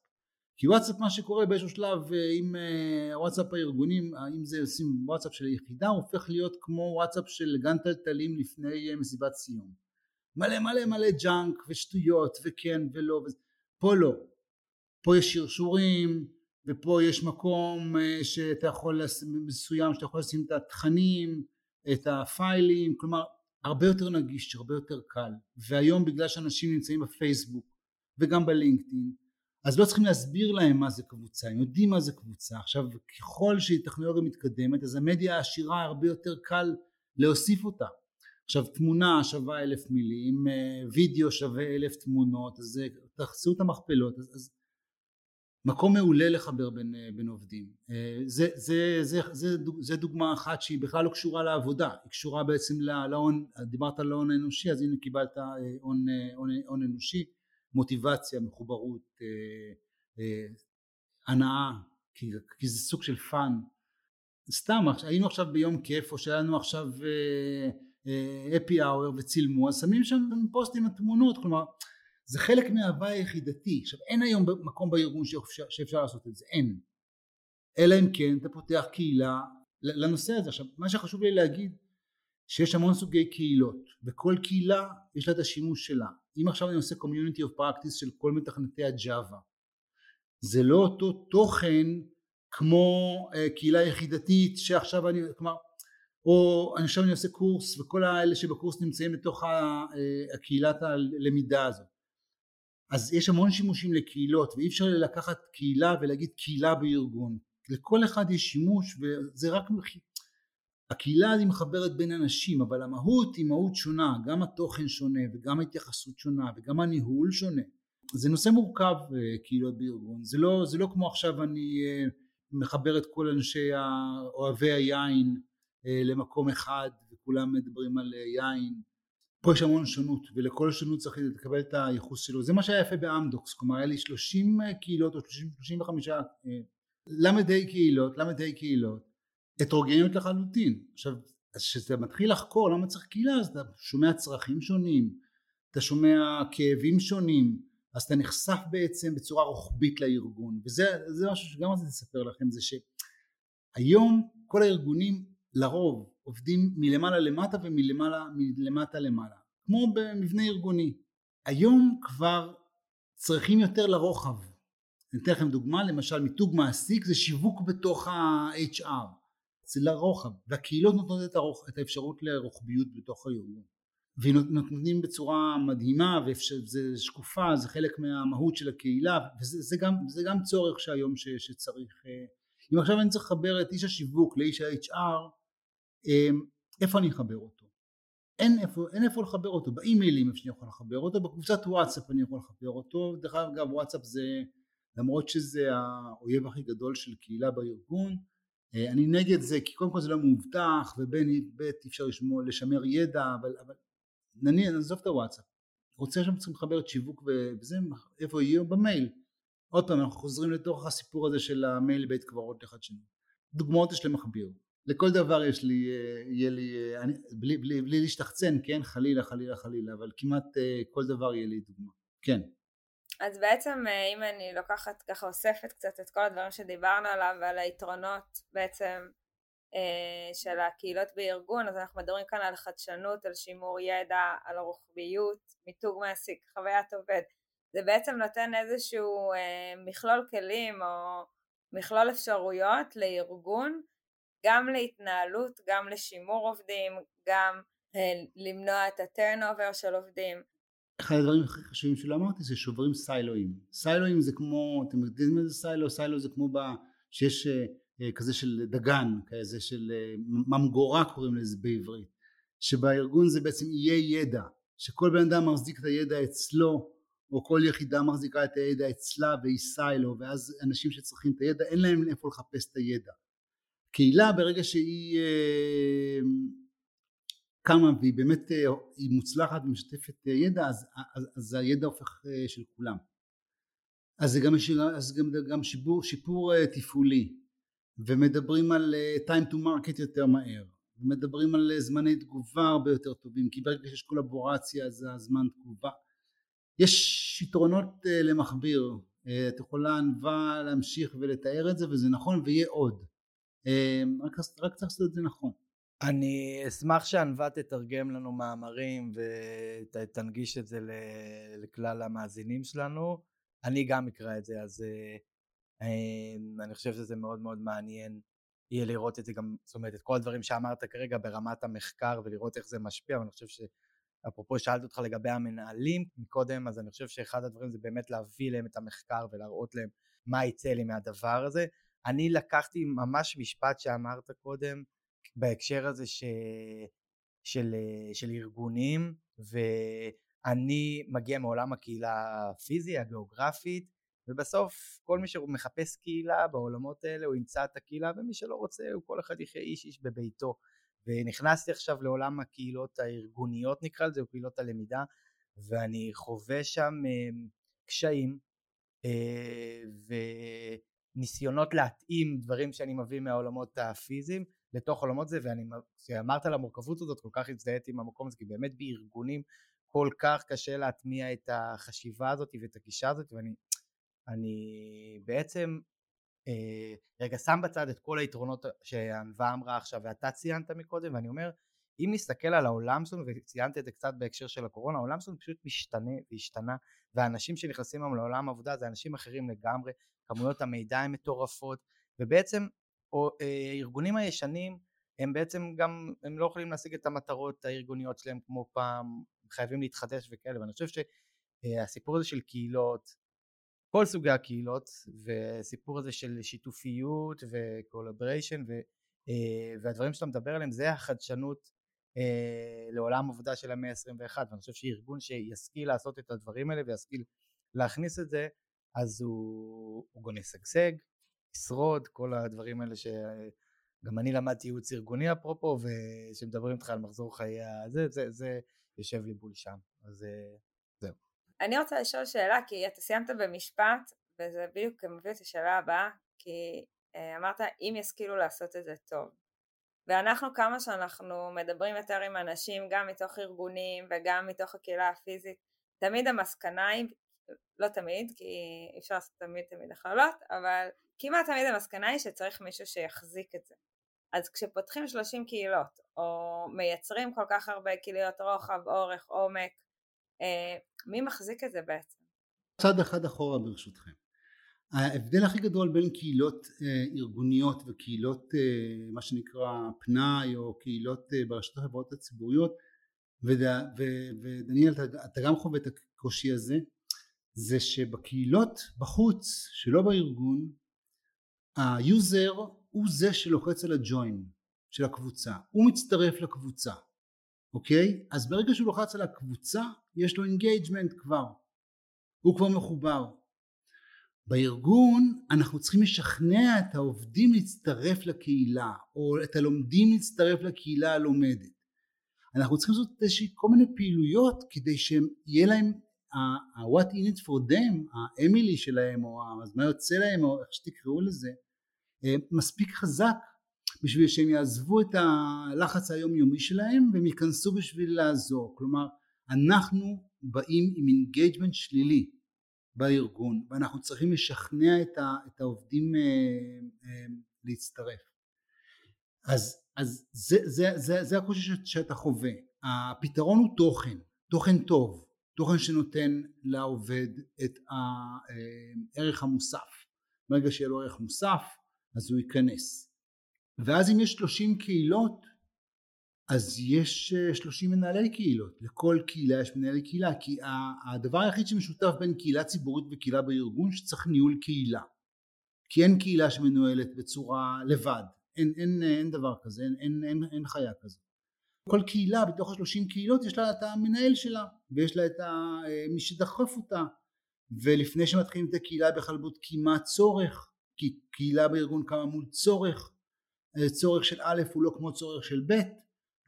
כי וואטסאפ מה שקורה באיזשהו שלב אם אה, וואטסאפ הארגוני אם זה עושים וואטסאפ של היחידה הופך להיות כמו וואטסאפ של גן תלתלים לפני אה, מסיבת סיום. מלא מלא מלא junk ושטויות וכן ולא פה לא. פה יש שרשורים ופה יש מקום אה, שאתה יכול, מסוים שאתה יכול לשים את התכנים את הפיילים, כלומר הרבה יותר נגיש, הרבה יותר קל, והיום בגלל שאנשים נמצאים בפייסבוק וגם בלינקדאין, אז לא צריכים להסביר להם מה זה קבוצה, הם יודעים מה זה קבוצה, עכשיו ככל שהטכנולוגיה מתקדמת אז המדיה העשירה הרבה יותר קל להוסיף אותה, עכשיו תמונה שווה אלף מילים, אה, וידאו שווה אלף תמונות, אז תחסו את המכפלות, אז, אז מקום מעולה לחבר בין, אה, בין עובדים. אה, זה, זה, זה, זה, זה דוגמה אחת שהיא בכלל לא קשורה לעבודה, היא קשורה בעצם להון, דיברת על ההון האנושי, אז הנה קיבלת הון, הון אנושי, מוטיבציה, מחוברות, הנאה, כי, כי זה סוג של fun. סתם, היינו עכשיו ביום כיף, או שהיה לנו עכשיו אפי אאואר וצילמו, אז שמים שם פוסטים התמונות, כלומר זה חלק מההוואי היחידתי. עכשיו אין היום מקום בארגון שאפשר, שאפשר לעשות את זה, אין. אלא אם כן אתה פותח קהילה לנושא הזה. עכשיו מה שחשוב לי להגיד שיש המון סוגי קהילות וכל קהילה יש לה את השימוש שלה. אם עכשיו אני עושה community of practice של כל מתכנתי הג'אווה זה לא אותו תוכן כמו uh, קהילה יחידתית שעכשיו אני, כלומר או אני עכשיו אני עושה קורס וכל האלה שבקורס נמצאים בתוך אה, הקהילת הלמידה הזאת. אז יש המון שימושים לקהילות ואי אפשר לקחת קהילה ולהגיד קהילה בארגון. לכל אחד יש שימוש וזה רק הקהילה היא מחברת בין אנשים אבל המהות היא מהות שונה גם התוכן שונה וגם ההתייחסות שונה וגם הניהול שונה. זה נושא מורכב אה, קהילות בארגון. זה לא, זה לא כמו עכשיו אני אה, מחבר את כל אנשי אוהבי היין למקום אחד וכולם מדברים על יין. פה יש המון שונות ולכל שונות צריך לקבל את הייחוס שלו. זה מה שהיה יפה באמדוקס כלומר היה לי 30 קהילות או 30, 35 למדי קהילות למדי קהילות הטרוגניות לחלוטין. עכשיו אז כשאתה מתחיל לחקור למה צריך קהילה אז אתה שומע צרכים שונים אתה שומע כאבים שונים אז אתה נחשף בעצם בצורה רוחבית לארגון. וזה משהו שגם רציתי לספר לכם זה שהיום כל הארגונים לרוב עובדים מלמעלה למטה ומלמעלה מלמטה למעלה כמו במבנה ארגוני. היום כבר צריכים יותר לרוחב. אני אתן לכם דוגמה למשל מיתוג מעסיק זה שיווק בתוך ה-HR לרוחב והקהילות נותנות את, הרוח, את האפשרות לרוחביות בתוך הארגון ונותנים בצורה מדהימה וזה שקופה זה חלק מהמהות של הקהילה וזה זה גם, זה גם צורך שהיום ש, שצריך אה, אם עכשיו אני צריך לחבר את איש השיווק לאיש ה-HR אמ, איפה אני אחבר אותו? אין איפה, אין איפה לחבר אותו, באימיילים איפה שאני יכול לחבר אותו, בקבוצת וואטסאפ אני יכול לחבר אותו, דרך אגב וואטסאפ זה למרות שזה האויב הכי גדול של קהילה בארגון, אני נגד זה כי קודם כל זה לא מאובטח ובין ב' אפשר לשמור, לשמר ידע אבל, אבל נניח נעזוב את הוואטסאפ. רוצה שם צריכים לחבר את שיווק וזה איפה יהיה במייל. עוד פעם אנחנו חוזרים לתוך הסיפור הזה של המייל בית קברות לחדשנות דוגמאות יש למכביר. לכל דבר יש לי, אה, יהיה לי, אה, אני, בלי, בלי, בלי להשתחצן, כן, חלילה, חלילה, חלילה, אבל כמעט אה, כל דבר יהיה לי דוגמה, כן. אז בעצם אם אני לוקחת ככה אוספת קצת את כל הדברים שדיברנו עליו ועל היתרונות בעצם של הקהילות בארגון אז אנחנו מדברים כאן על חדשנות, על שימור ידע, על הרוחביות, מיתוג מעסיק, חוויית עובד זה בעצם נותן איזשהו מכלול כלים או מכלול אפשרויות לארגון גם להתנהלות, גם לשימור עובדים, גם אה, למנוע את הטרנובר של עובדים. אחד הדברים הכי חשובים שלא אמרתי זה שוברים סיילואים. סיילואים זה כמו, אתם יודעים מה זה סיילו? סיילו זה כמו ב, שיש אה, אה, כזה של דגן, כזה של אה, ממגורה קוראים לזה בעברית, שבארגון זה בעצם יהיה ידע, שכל בן אדם מחזיק את הידע אצלו או כל יחידה מחזיקה את הידע אצלה והיא סיילו ואז אנשים שצריכים את הידע אין להם איפה לחפש את הידע קהילה ברגע שהיא קמה והיא באמת אה, היא מוצלחת ומשתפת אה, ידע אז, אז, אז הידע הופך של כולם. אז זה גם, אז גם, גם שיפור, שיפור תפעולי. ומדברים על time to market יותר מהר. ומדברים על זמני תגובה הרבה יותר טובים כי ברגע שיש קולבורציה אז הזמן תגובה. יש יתרונות למכביר. את יכולה ענווה להמשיך ולתאר את זה וזה נכון ויהיה עוד. רק, רק צריך לעשות את זה נכון. אני אשמח שענווה תתרגם לנו מאמרים ותנגיש את זה לכלל המאזינים שלנו. אני גם אקרא את זה, אז אה, אני חושב שזה מאוד מאוד מעניין יהיה לראות את זה גם, זאת אומרת, את כל הדברים שאמרת כרגע ברמת המחקר ולראות איך זה משפיע, ואני חושב שאפרופו שאלתי אותך לגבי המנהלים מקודם, אז אני חושב שאחד הדברים זה באמת להביא להם את המחקר ולהראות להם מה יצא לי מהדבר הזה. אני לקחתי ממש משפט שאמרת קודם בהקשר הזה ש... של, של ארגונים, ואני מגיע מעולם הקהילה הפיזי, הגיאוגרפית, ובסוף כל מי שמחפש קהילה בעולמות האלה הוא ימצא את הקהילה ומי שלא רוצה הוא כל אחד יחיה איש איש בביתו. ונכנסתי עכשיו לעולם הקהילות הארגוניות נקרא לזה, או קהילות הלמידה ואני חווה שם אה, קשיים אה, וניסיונות להתאים דברים שאני מביא מהעולמות הפיזיים לתוך עולמות זה ואני כשאמרת על המורכבות הזאת כל כך הזדהיתי עם המקום הזה כי באמת בארגונים כל כך קשה להטמיע את החשיבה הזאת ואת הגישה הזאת ואני אני בעצם אה, רגע שם בצד את כל היתרונות שענווה אמרה עכשיו ואתה ציינת מקודם ואני אומר אם נסתכל על העולם שלנו וציינת את זה קצת בהקשר של הקורונה העולם שלנו פשוט משתנה והשתנה והאנשים שנכנסים היום לעולם העבודה זה אנשים אחרים לגמרי כמויות המידע הן מטורפות ובעצם או, אה, הארגונים הישנים הם בעצם גם הם לא יכולים להשיג את המטרות הארגוניות שלהם כמו פעם חייבים להתחדש וכאלה ואני חושב שהסיפור הזה של קהילות כל סוגי הקהילות וסיפור הזה של שיתופיות וקולבריישן אה, והדברים שאתה מדבר עליהם זה החדשנות אה, לעולם עבודה של המאה ה-21 ואני חושב שארגון שישכיל לעשות את הדברים האלה וישכיל להכניס את זה אז הוא, הוא גונה שגשג, ישרוד, כל הדברים האלה שגם אני למדתי ייעוץ ארגוני אפרופו ושמדברים איתך על מחזור חיי הזה, זה, זה יושב לי בול שם אז אה, זהו אני רוצה לשאול שאלה, כי אתה סיימת במשפט, וזה בדיוק מביא את השאלה הבאה, כי אה, אמרת אם ישכילו לעשות את זה טוב. ואנחנו כמה שאנחנו מדברים יותר עם אנשים, גם מתוך ארגונים וגם מתוך הקהילה הפיזית, תמיד המסקנה היא, לא תמיד, כי אפשר לעשות תמיד תמיד הכללות, אבל כמעט תמיד המסקנה היא שצריך מישהו שיחזיק את זה. אז כשפותחים 30 קהילות, או מייצרים כל כך הרבה קהילות רוחב, אורך, עומק, אה, מי מחזיק את זה בעצם? צד אחד אחורה ברשותכם. ההבדל הכי גדול בין קהילות אה, ארגוניות וקהילות אה, מה שנקרא פנאי או קהילות ברשתות החברות הציבוריות ודניאל אתה, אתה גם חווה את הקושי הזה זה שבקהילות בחוץ שלא בארגון ה user הוא זה שלוחץ על הג'וין של הקבוצה הוא מצטרף לקבוצה אוקיי? אז ברגע שהוא לוחץ על הקבוצה יש לו engagement כבר הוא כבר מחובר בארגון אנחנו צריכים לשכנע את העובדים להצטרף לקהילה או את הלומדים להצטרף לקהילה הלומדת אנחנו צריכים לעשות איזושהי כל מיני פעילויות כדי שיהיה להם ה-what in it for them האמיתי שלהם או מה יוצא להם או איך שתקראו לזה מספיק חזק בשביל שהם יעזבו את הלחץ היומיומי שלהם והם ייכנסו בשביל לעזור. כלומר אנחנו באים עם engagement שלילי בארגון ואנחנו צריכים לשכנע את, ה, את העובדים אה, אה, להצטרף. אז, אז זה, זה, זה, זה הקושי שאתה חווה. הפתרון הוא תוכן תוכן טוב תוכן שנותן לעובד את הערך אה, המוסף. ברגע שיהיה לו ערך מוסף אז הוא ייכנס. ואז אם יש 30 קהילות אז יש 30 אה, מנהלי קהילות. לכל קהילה יש מנהלי קהילה כי הדבר היחיד שמשותף בין קהילה ציבורית וקהילה בארגון שצריך ניהול קהילה. כי אין קהילה שמנוהלת בצורה לבד. אין, אין, אין דבר כזה אין, אין, אין, אין חיה כזאת. כל קהילה בתוך השלושים קהילות יש לה את המנהל שלה ויש לה את אה, מי שדחף אותה. ולפני שמתחילים את הקהילה בכלל בודקים מה הצורך כי קהילה בארגון קמה מול צורך צורך של א' הוא לא כמו צורך של ב'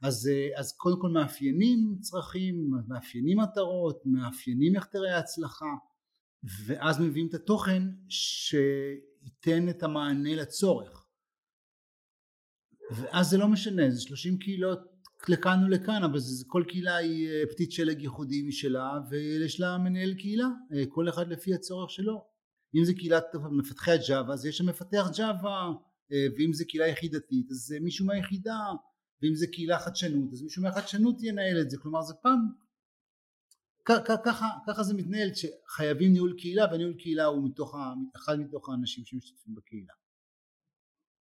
אז, אז קודם כל מאפיינים צרכים, מאפיינים מטרות, מאפיינים איך תראה הצלחה ואז מביאים את התוכן שייתן את המענה לצורך. ואז זה לא משנה, זה שלושים קהילות לכאן ולכאן אבל זה, כל קהילה היא אה, פתית שלג ייחודי משלה ויש לה מנהל קהילה אה, כל אחד לפי הצורך שלו אם זה קהילת מפתחי הג'אווה אז יש שם מפתח ג'אווה אה, ואם זה קהילה יחידתית אז מישהו מהיחידה ואם זה קהילה חדשנות אז מישהו מהחדשנות ינהל את זה. כלומר זה פעם ככה, ככה זה מתנהל שחייבים ניהול קהילה וניהול קהילה הוא מתוך, אחד מתוך האנשים שמשתתפים בקהילה.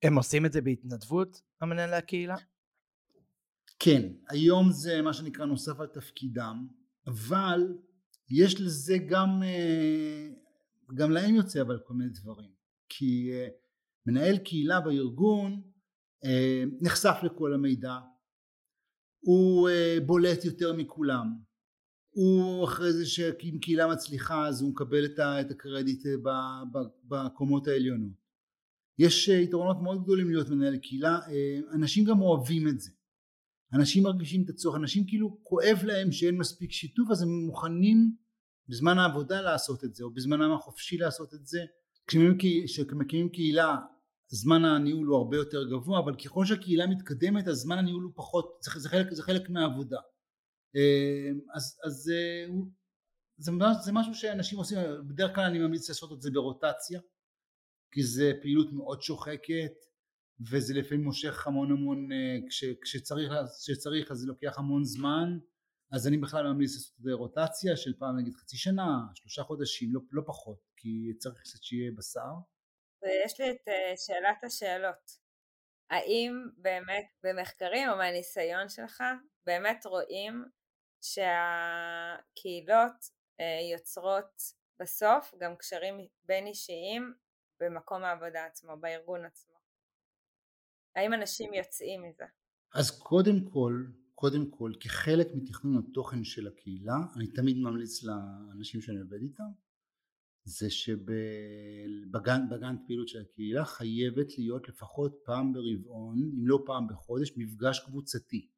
הם עושים את זה בהתנדבות, המנהלי הקהילה? כן, היום זה מה שנקרא נוסף על תפקידם, אבל יש לזה גם, אה, גם להם יוצא אבל כל מיני דברים, כי אה, מנהל קהילה בארגון אה, נחשף לכל המידע, הוא בולט יותר מכולם, הוא אחרי זה שאם קהילה מצליחה אז הוא מקבל את הקרדיט בקומות העליונות. יש יתרונות מאוד גדולים להיות מנהל קהילה, אנשים גם אוהבים את זה. אנשים מרגישים את הצורך, אנשים כאילו כואב להם שאין מספיק שיתוף אז הם מוכנים בזמן העבודה לעשות את זה או בזמנם החופשי לעשות את זה כשמקימים קהילה זמן הניהול הוא הרבה יותר גבוה אבל ככל שהקהילה מתקדמת אז זמן הניהול הוא פחות זה, זה, חלק, זה חלק מהעבודה. אה, אז, אז אה, זה, זה משהו שאנשים עושים בדרך כלל אני ממליץ לעשות את זה ברוטציה כי זה פעילות מאוד שוחקת וזה לפעמים מושך המון המון אה, כש, כשצריך, כשצריך אז זה לוקח המון זמן אז אני בכלל ממליץ לעשות רוטציה של פעם נגיד חצי שנה, שלושה חודשים, לא, לא פחות, כי צריך קצת שיהיה בשר. ויש לי את uh, שאלת השאלות. האם באמת במחקרים או מהניסיון שלך באמת רואים שהקהילות uh, יוצרות בסוף גם קשרים בין אישיים במקום העבודה עצמו, בארגון עצמו? האם אנשים יוצאים מזה? אז קודם כל קודם כל כחלק מתכנון התוכן של הקהילה אני תמיד ממליץ לאנשים שאני עובד איתם זה שבגאנט פעילות של הקהילה חייבת להיות לפחות פעם ברבעון אם לא פעם בחודש מפגש קבוצתי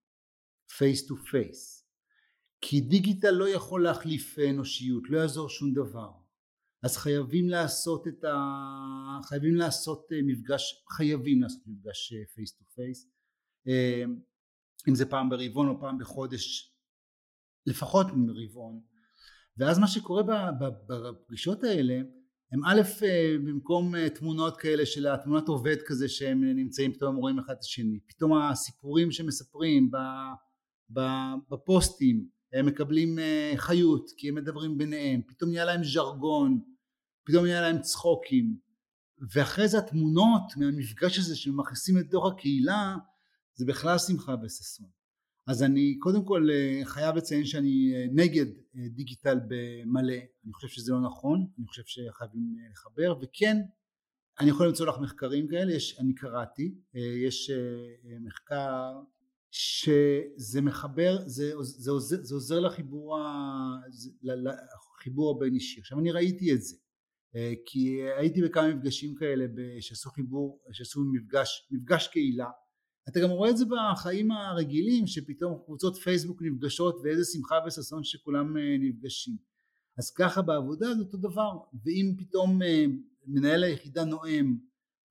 face to face כי דיגיטל לא יכול להחליף אנושיות לא יעזור שום דבר. אז חייבים לעשות את ה... חייבים לעשות אה, מפגש חייבים לעשות מפגש face to face אם זה פעם ברבעון או פעם בחודש לפחות ברבעון ואז מה שקורה בפגישות האלה הם א' במקום אה, תמונות כאלה של התמונת עובד כזה שהם נמצאים פתאום רואים אחד את השני. פתאום הסיפורים שמספרים בפוסטים הם מקבלים אה, חיות כי הם מדברים ביניהם. פתאום נהיה להם ז'רגון פתאום נהיה להם צחוקים. ואחרי זה התמונות מהמפגש הזה שמכניסים לתוך הקהילה זה בכלל שמחה וששון. אז אני קודם כל אה, חייב לציין שאני אה, נגד אה, דיגיטל במלא, אני חושב שזה לא נכון, אני חושב שחייבים לחבר וכן אני יכול למצוא לך מחקרים כאלה, יש, אני קראתי, יש מחקר שזה מחבר, זה, זה, עוזר, זה עוזר לחיבור, לחיבור הבין אישי. עכשיו אני ראיתי את זה, כי הייתי בכמה מפגשים כאלה שעשו חיבור, שעשו מפגש, מפגש קהילה אתה גם רואה את זה בחיים הרגילים שפתאום קבוצות פייסבוק נפגשות ואיזה שמחה וששון שכולם אה, נפגשים. אז ככה בעבודה זה אותו דבר ואם פתאום אה, מנהל היחידה נואם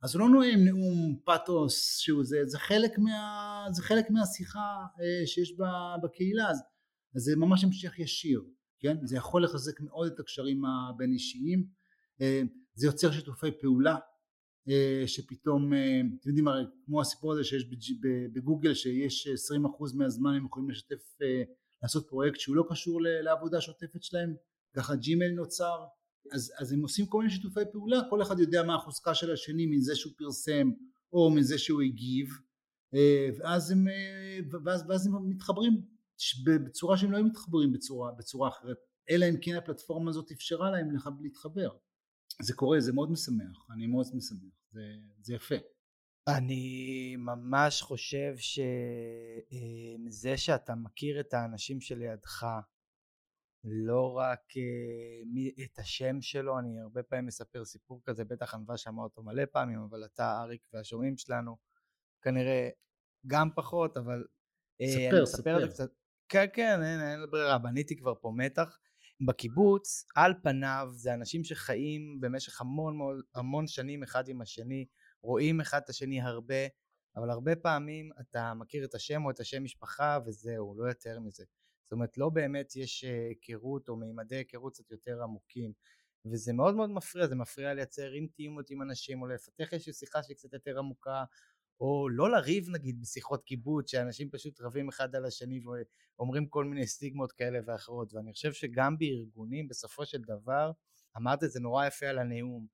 אז הוא לא נואם נאום פתוס שהוא זה, זה חלק, מה, זה חלק מהשיחה אה, שיש בקהילה אז, אז זה ממש המשך ישיר כן? זה יכול לחזק מאוד את הקשרים הבין אישיים זה יוצר שיתופי פעולה שפתאום, אה, אתם יודעים הרי כמו הסיפור הזה שיש בגוגל שיש 20% מהזמן הם יכולים לשתף, אה, לעשות פרויקט שהוא לא קשור לעבודה השוטפת שלהם, ככה ג'ימייל נוצר, אז, אז הם עושים כל מיני שיתופי פעולה, כל אחד יודע מה החוזקה של השני מזה שהוא פרסם או מזה שהוא הגיב, ואז הם, ואז, ואז הם מתחברים בצורה שהם לא היו מתחברים בצורה, בצורה אחרת, אלא אם כן הפלטפורמה הזאת אפשרה להם להתחבר. זה קורה, זה מאוד משמח, אני מאוד משמח, זה, זה יפה. אני ממש חושב שזה אה, שאתה מכיר את האנשים שלידך, לא רק אה, את השם שלו, אני הרבה פעמים מספר סיפור כזה, בטח ענווה שמע אותו מלא פעמים, אבל אתה, אריק והשומעים שלנו, כנראה גם פחות, אבל אה, ספר, אני ספר. קצת, כן, כן, אין, אין ברירה, בניתי כבר פה מתח. בקיבוץ על פניו זה אנשים שחיים במשך המון המון שנים אחד עם השני, רואים אחד את השני הרבה, אבל הרבה פעמים אתה מכיר את השם או את השם משפחה וזהו, לא יותר מזה. זאת אומרת לא באמת יש אה, היכרות או מימדי היכרות קצת יותר עמוקים וזה מאוד מאוד מפריע, זה מפריע לייצר אינטימות עם אנשים או לפתח איזושהי שיחה שהיא קצת יותר עמוקה או לא לריב נגיד בשיחות קיבוץ שאנשים פשוט רבים אחד על השני ואומרים כל מיני סטיגמות כאלה ואחרות. ואני חושב שגם בארגונים בסופו של דבר אמרת את זה נורא יפה על הנאום.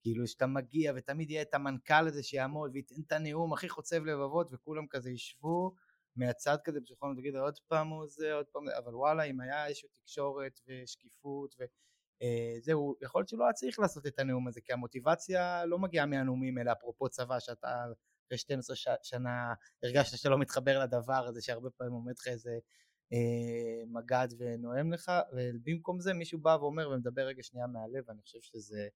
כאילו שאתה מגיע ותמיד יהיה את המנכ"ל הזה שיעמוד וייתן את הנאום הכי חוצב לבבות וכולם כזה ישבו מהצד כזה פסיכולוג תגיד עוד פעם הוא זה עוד פעם אבל וואלה אם היה איזושהי תקשורת ושקיפות וזהו אה, יכול להיות שהוא לא היה צריך לעשות את הנאום הזה כי המוטיבציה לא מגיעה מהנאומים אלא אפרופו צבא שאתה אחרי 12 שנה הרגשת שאתה לא מתחבר לדבר הזה שהרבה פעמים עומד לך איזה אה, מג"ד ונואם לך ובמקום זה מישהו בא ואומר ומדבר רגע שנייה מהלב ואני חושב שזה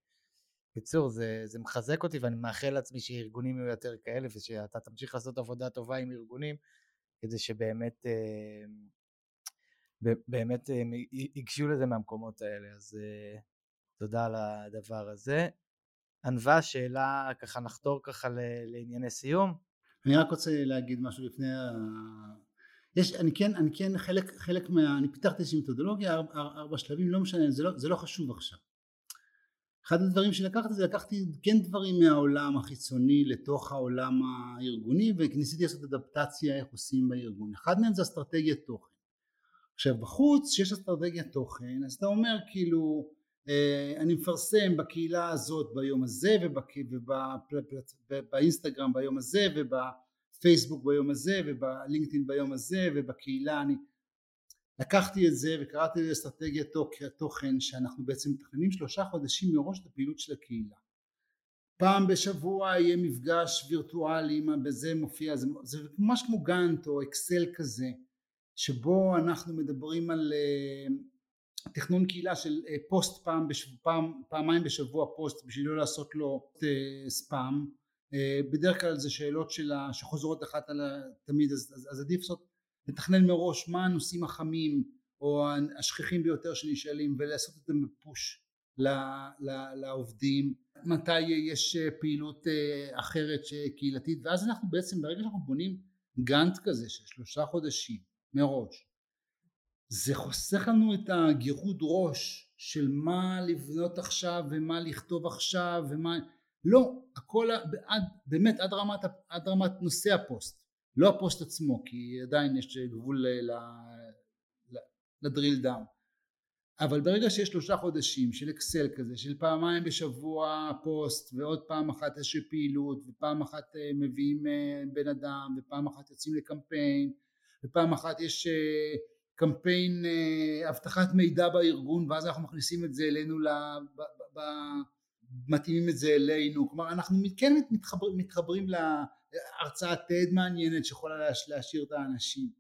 בקיצור זה, זה מחזק אותי ואני מאחל לעצמי שארגונים יהיו יותר כאלה ושאתה תמשיך לעשות עבודה טובה עם ארגונים כדי שבאמת אה, באמת אה, ייגשו לזה מהמקומות האלה אז תודה על הדבר הזה. ענווה שאלה ככה נחתור ככה לענייני סיום. אני רק רוצה להגיד משהו לפני ה... יש, אני כן, אני כן חלק, חלק מה... אני פיתחתי איזושהי מתודולוגיה, ארבע, ארבע שלבים, לא משנה, זה לא, זה לא חשוב עכשיו. אחד הדברים שלקחתי זה לקחתי כן דברים מהעולם החיצוני לתוך העולם הארגוני וניסיתי לעשות אדפטציה איך עושים בארגון. אחד מהם זה אסטרטגיית תוכן. עכשיו בחוץ שיש אסטרטגיית תוכן אז אתה אומר כאילו אני מפרסם בקהילה הזאת ביום הזה ובאינסטגרם ביום הזה ובפייסבוק ביום הזה ובלינקדאין ביום הזה ובקהילה. אני לקחתי את זה וקראתי לזה אסטרטגיית תוכן שאנחנו בעצם מתכננים שלושה חודשים מראש את הפעילות של הקהילה. פעם בשבוע יהיה מפגש וירטואלי בזה מופיע זה, זה ממש כמו גאנט או אקסל כזה שבו אנחנו מדברים על אה, תכנון קהילה של אה, פוסט פעם, בשבוע, פעם פעמיים בשבוע פוסט בשביל לא לעשות לו אה, ספאם. אה, בדרך כלל זה שאלות שלה שחוזרות אחת על תמיד אז, אז, אז עדיף לעשות לתכנן מראש מה הנושאים החמים או השכיחים ביותר שנשאלים ולעשות את זה בפוש לעובדים. מתי יש פעילות אחרת קהילתית? ואז אנחנו בעצם ברגע שאנחנו בונים גאנט כזה של שלושה חודשים מראש זה חוסך לנו את הגירוד ראש של מה לבנות עכשיו ומה לכתוב עכשיו ומה לא הכל עד, באמת עד רמת, עד רמת נושא הפוסט לא הפוסט עצמו כי עדיין יש גבול ל drill down אבל ברגע שיש שלושה חודשים של אקסל כזה של פעמיים בשבוע פוסט ועוד פעם אחת איזושהי פעילות ופעם אחת אה, מביאים אה, בן אדם ופעם אחת יוצאים לקמפיין ופעם אחת יש אה, קמפיין אה, אבטחת מידע בארגון ואז אנחנו מכניסים את זה אלינו, ב, מתאימים את זה אלינו, כלומר אנחנו כן מתחבר, מתחברים להרצאת TED מעניינת שיכולה להשאיר את האנשים.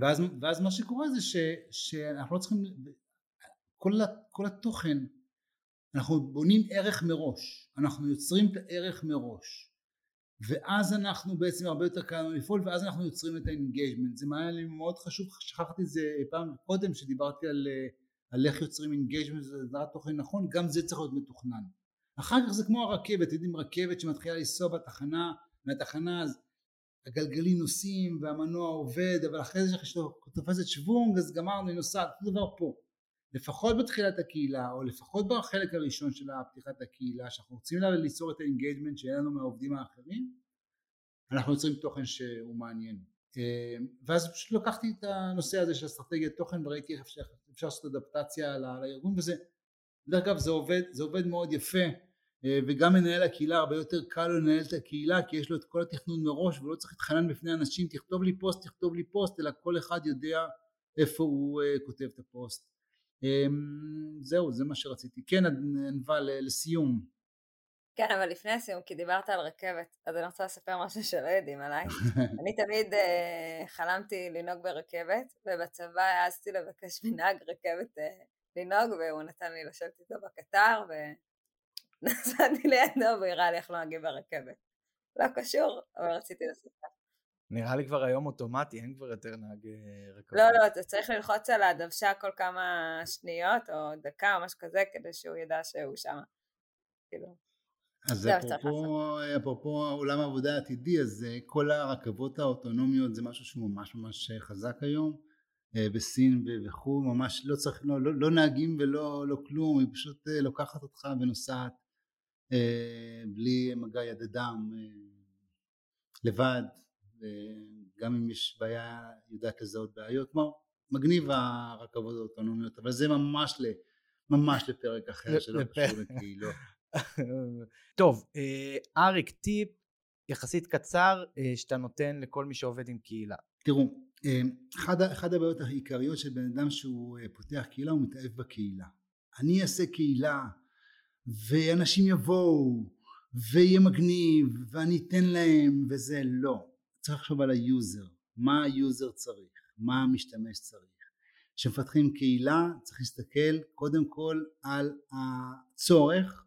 ואז, ואז מה שקורה זה ש, שאנחנו לא צריכים, כל, כל התוכן אנחנו בונים ערך מראש, אנחנו יוצרים את הערך מראש ואז אנחנו בעצם הרבה יותר קל לנו לפעול ואז אנחנו יוצרים את ה engagement זה היה לי מאוד חשוב שכחתי את זה פעם קודם שדיברתי על, על איך יוצרים engagement דרך תוכן נכון גם זה צריך להיות מתוכנן. אחר כך זה כמו הרכבת יודעים רכבת שמתחילה לנסוע בתחנה מהתחנה אז הגלגלים נוסעים והמנוע עובד אבל אחרי זה שתופסת שוונג אז גמרנו היא נוסעת אותו דבר פה לפחות בתחילת הקהילה או לפחות בחלק הראשון של פתיחת הקהילה שאנחנו רוצים ליצור את ה engagement שאין לנו מהעובדים האחרים אנחנו יוצרים תוכן שהוא מעניין. אה, ואז פשוט לקחתי את הנושא הזה של אסטרטגיית תוכן וראיתי איך אפשר, אפשר לעשות אדפטציה לארגון וזה דרך אגב זה עובד, זה עובד מאוד יפה אה, וגם מנהל הקהילה הרבה יותר קל לו לנהל את הקהילה כי יש לו את כל התכנון מראש ולא צריך להתחנן בפני אנשים תכתוב לי פוסט תכתוב לי פוסט אלא כל אחד יודע איפה הוא אה, כותב את הפוסט. אמ, זהו זה מה שרציתי. כן ענווה לסיום. כן אבל לפני הסיום כי דיברת על רכבת אז אני רוצה לספר משהו שלא יודעים עליי. אני תמיד uh, חלמתי לנהוג ברכבת ובצבא העזתי לבקש מנהג רכבת uh, לנהוג והוא נתן לי לשבת איתו בקטר ונסעתי לידו והוא הראה לי איך נוהגים ברכבת. לא קשור אבל רציתי לספר נראה לי כבר היום אוטומטי, אין כבר יותר נהג אה, רכבות. לא, לא, אתה צריך ללחוץ על הדוושה כל כמה שניות או דקה או משהו כזה כדי שהוא ידע שהוא שם. כאילו. אז אפרופו, אפרופו עולם העבודה העתידי, אז אה, כל הרכבות האוטונומיות זה משהו שהוא ממש ממש אה, חזק היום. בסין וכו', ממש לא צריך, לא, לא, לא נהגים ולא לא כלום, היא פשוט לוקחת אותך ונוסעת בלי מגע יד אדם, לבד, וגם אם יש בעיה יודעת לזהות בעיות, כמו מגניב הרכבות האוטונומיות, אבל זה ממש, ל, ממש לפרק אחר שלא קשור לקהילות. טוב, אה, אריק, טיפ יחסית קצר אה, שאתה נותן לכל מי שעובד עם קהילה. תראו, אה, אחד, אחד הבעיות העיקריות של בן אדם שהוא פותח קהילה הוא מתאהב בקהילה. אני אעשה קהילה ואנשים יבואו ויהיה מגניב ואני אתן להם וזה לא. צריך לחשוב על ה user, מה ה user צריך, מה המשתמש צריך. כשמפתחים קהילה צריך להסתכל קודם כל על הצורך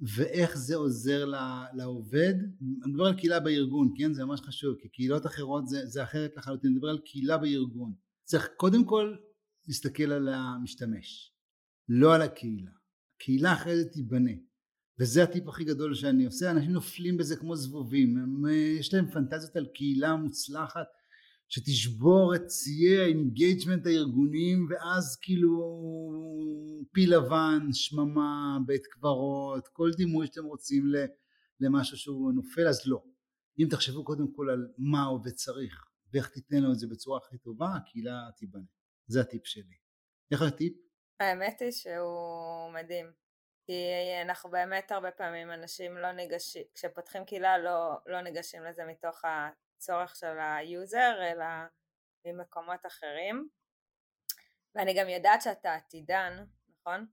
ואיך זה עוזר לעובד, אני מדבר על קהילה בארגון, כן? זה ממש חשוב, כי קהילות אחרות זה, זה אחרת לחלוטין, אני מדבר על קהילה בארגון. צריך קודם כל להסתכל על המשתמש, לא על הקהילה. קהילה אחרי זה תיבנה, וזה הטיפ הכי גדול שאני עושה, אנשים נופלים בזה כמו זבובים, הם, יש להם פנטזיות על קהילה מוצלחת שתשבור את שיאי ה engagement הארגוניים ואז כאילו פיל לבן, שממה, בית קברות, כל דימוי שאתם רוצים למשהו שהוא נופל אז לא. אם תחשבו קודם כל על מה עובד צריך ואיך תיתן לו את זה בצורה הכי טובה, הקהילה תיבנה. זה הטיפ שלי. איך הטיפ? האמת היא שהוא מדהים. כי אנחנו באמת הרבה פעמים אנשים לא ניגשים, כשפותחים קהילה לא, לא ניגשים לזה מתוך הצורך של ה user אלא ממקומות אחרים ואני גם יודעת שאתה עתידן, נכון?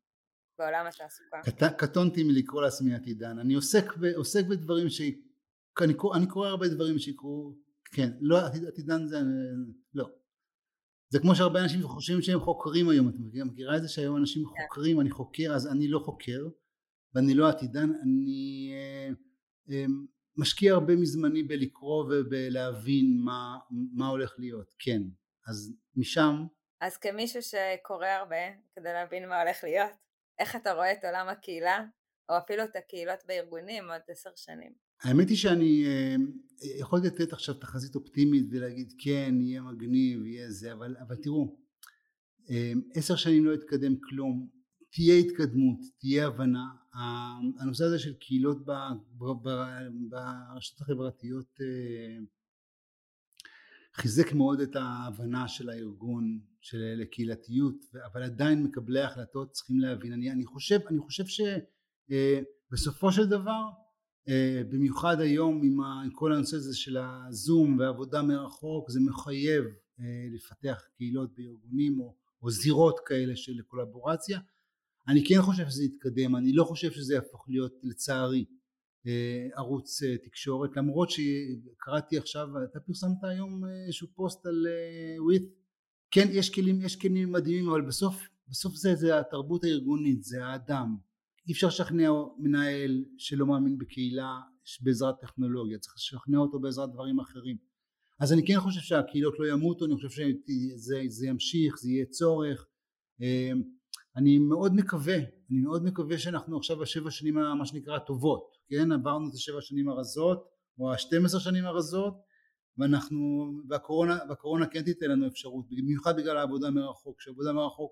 בעולם התעסוקה. קט, קטונתי מלקרוא לעצמי עתידן, אני עוסק, ב, עוסק בדברים ש... אני, אני קורא הרבה דברים שיקרו, כן, לא עתידן זה, לא. זה כמו שהרבה אנשים חושבים שהם חוקרים היום, את מכירה את זה שהיום אנשים כן. חוקרים, אני חוקר, אז אני לא חוקר ואני לא עתידן, אני אה, אה, משקיע הרבה מזמני בלקרוא ובלהבין מה, מה הולך להיות, כן. אז משם... אז כמישהו שקורא הרבה כדי להבין מה הולך להיות, איך אתה רואה את עולם הקהילה, או אפילו את הקהילות בארגונים עוד עשר שנים? האמת היא שאני אה, יכולתי לתת עכשיו תחזית אופטימית ולהגיד כן, יהיה מגניב, יהיה זה, אבל, אבל תראו, אה, עשר שנים לא התקדם כלום, תהיה התקדמות, תהיה הבנה, הנושא הזה של קהילות ברשתות החברתיות אה, חיזק מאוד את ההבנה של הארגון של לקהילתיות אבל עדיין מקבלי ההחלטות צריכים להבין. אני, אני חושב אני חושב שבסופו אה, של דבר אה, במיוחד היום עם, כל הנושא הזה של הזום ועבודה מרחוק זה מחייב לפתח קהילות בארגונים או, או זירות כאלה של קולבורציה. אני כן חושב שזה יתקדם, אני לא חושב שזה יהפוך להיות לצערי אה, ערוץ אה, תקשורת למרות שקראתי עכשיו, אתה פרסמת היום אה, איזשהו פוסט על וויט, כן יש כלים, יש כלים מדהימים אבל בסוף, בסוף זה, זה התרבות הארגונית, זה האדם, אי אפשר לשכנע מנהל שלא מאמין בקהילה בעזרת טכנולוגיה, צריך לשכנע אותו בעזרת דברים אחרים אז אני כן חושב שהקהילות לא ימותו, אני חושב שזה ימשיך, זה יהיה צורך אני מאוד מקווה, אני מאוד מקווה שאנחנו עכשיו בשבע שנים מה שנקרא הטובות, כן? עברנו את השבע שנים הרזות או השתים עשר שנים הרזות ואנחנו, והקורונה, והקורונה כן תיתן לנו אפשרות, במיוחד בגלל העבודה מרחוק, שעבודה מרחוק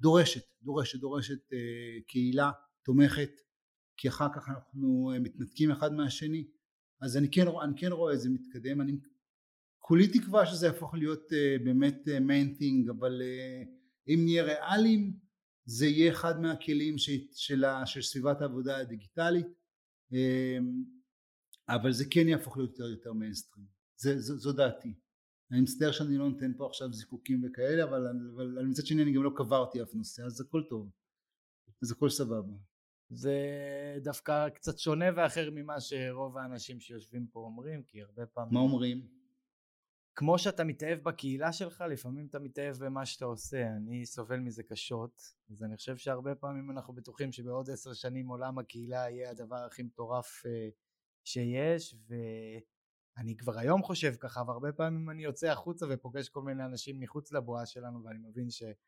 דורשת, דורשת, דורשת אה, קהילה תומכת, כי אחר כך אנחנו אה, מתנתקים אחד מהשני, אז אני כן, אני כן רואה את זה מתקדם, אני כולי תקווה שזה יהפוך להיות אה, באמת מיין אה, thing, אבל אה, אם נהיה ריאליים זה יהיה אחד מהכלים של, של, של סביבת העבודה הדיגיטלית אבל זה כן יהפוך להיות יותר מיינסטרים זו דעתי אני מצטער שאני לא נותן פה עכשיו זיקוקים וכאלה אבל, אבל, אבל מצד שני אני גם לא קברתי אף נושא אז הכל טוב אז הכל סבבה זה דווקא קצת שונה ואחר ממה שרוב האנשים שיושבים פה אומרים כי הרבה פעמים מה אומרים? כמו שאתה מתאהב בקהילה שלך, לפעמים אתה מתאהב במה שאתה עושה. אני סובל מזה קשות, אז אני חושב שהרבה פעמים אנחנו בטוחים שבעוד עשר שנים עולם הקהילה יהיה הדבר הכי מטורף uh, שיש, ואני כבר היום חושב ככה, והרבה פעמים אני יוצא החוצה ופוגש כל מיני אנשים מחוץ לבועה שלנו, ואני מבין שאנחנו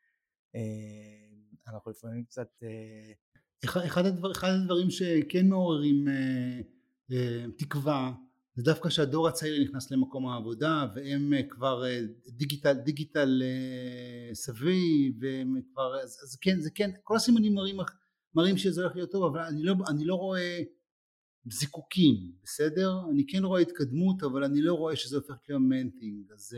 אה, לפעמים קצת... Uh... אחד, הדבר, אחד הדברים שכן מעוררים uh, תקווה זה דווקא שהדור הצעיר נכנס למקום העבודה והם אה, כבר אה, דיגיטל דיגיטל אה, סבי והם כבר אז, אז כן זה כן כל הסימנים מראים, מראים שזה הולך להיות טוב אבל אני לא, אני לא רואה זיקוקים בסדר? אני כן רואה התקדמות אבל אני לא רואה שזה הופך להיות מנטינג אז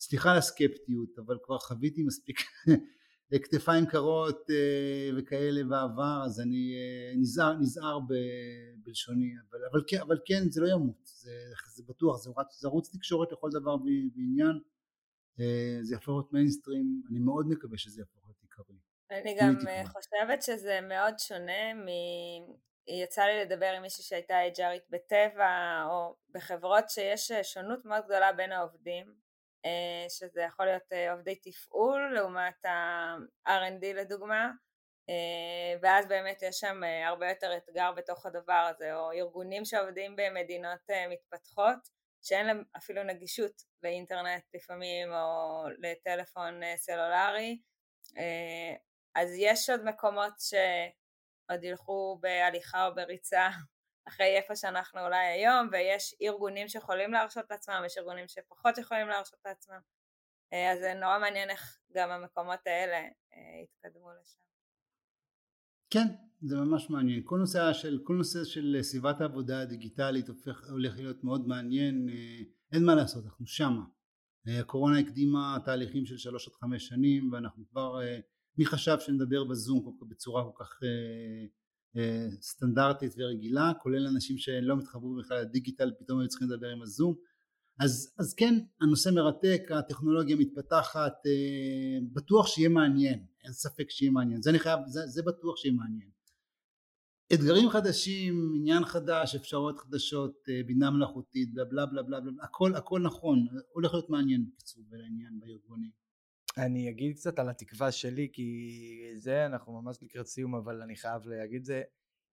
סליחה על הסקפטיות אבל כבר חוויתי מספיק כתפיים קרות וכאלה בעבר אז אני נזהר, נזהר בלשוני אבל, אבל, כן, אבל כן זה לא ימות זה, זה בטוח זה, זה ערוץ תקשורת לכל דבר ועניין זה יהפוך להיות מיינסטרים אני מאוד מקווה שזה יהפוך להיות עיקרי. אני גם חושבת שזה מאוד שונה מ... יצא לי לדבר עם מישהי שהייתה אייג'רית בטבע או בחברות שיש שונות מאוד גדולה בין העובדים אה, שזה יכול להיות אה, עובדי תפעול לעומת ה-R&D לדוגמה אה, ואז באמת יש שם הרבה יותר אתגר בתוך הדבר הזה או ארגונים שעובדים במדינות מתפתחות שאין להם אפילו נגישות לאינטרנט לפעמים או לטלפון סלולרי אז יש עוד מקומות שעוד ילכו בהליכה או בריצה אחרי איפה שאנחנו אולי היום, ויש ארגונים שיכולים להרשות לעצמם, יש ארגונים שפחות יכולים להרשות לעצמם, אה, אז זה נורא מעניין איך גם המקומות האלה אה, יתקדמו לשם. כן, זה ממש מעניין. כל נושא של, כל נושא של סביבת העבודה הדיגיטלית הופך, הולך להיות מאוד מעניין, אה, אין מה לעשות, אנחנו שמה. הקורונה הקדימה תהליכים של שלוש עד חמש שנים ואנחנו כבר, מי חשב שנדבר בזום בצורה כל כך אה, סטנדרטית ורגילה כולל אנשים שלא מתחברו בכלל לדיגיטל פתאום היו צריכים לדבר עם הזום. אז, אז כן הנושא מרתק הטכנולוגיה מתפתחת אה, בטוח שיהיה מעניין אין ספק שיהיה מעניין. זה אני חייב זה, זה בטוח שיהיה מעניין. אתגרים חדשים עניין חדש אפשרויות חדשות אה, בינה מלאכותית בלה בלה בלה בלה הכל הכל נכון הולך להיות מעניין בקיצור בעניין בארגונים אני אגיד קצת על התקווה שלי, כי זה, אנחנו ממש לקראת סיום, אבל אני חייב להגיד זה.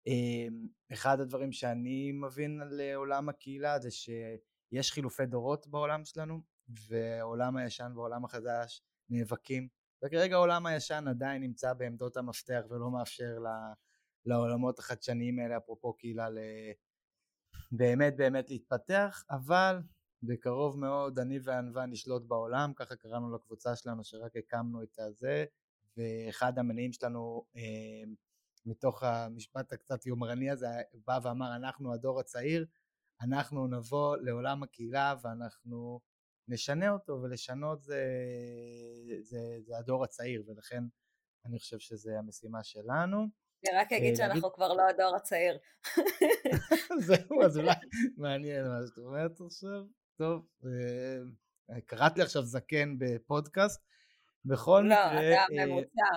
אמ, אחד הדברים שאני מבין על עולם הקהילה זה שיש חילופי דורות בעולם שלנו, ועולם הישן ועולם החדש נאבקים, וכרגע העולם הישן עדיין נמצא בעמדות המפתח ולא מאפשר לעולמות החדשניים האלה, אפרופו קהילה, באמת באמת להתפתח, אבל בקרוב מאוד אני וענווה נשלוט בעולם, ככה קראנו לקבוצה שלנו שרק הקמנו את הזה, ואחד המניעים שלנו אה, מתוך המשפט הקצת יומרני הזה בא ואמר אנחנו הדור הצעיר, אנחנו נבוא לעולם הקהילה ואנחנו נשנה אותו ולשנות זה, זה, זה הדור הצעיר ולכן אני חושב שזה המשימה שלנו. אני רק אגיד אה, שאנחנו כבר לא הדור הצעיר. זהו, אז אולי מעניין מה שאת אומרת עכשיו. טוב, אה, קראת לי עכשיו זקן בפודקאסט. בכל לא, מקרה... לא, אתה אה, ממוצע.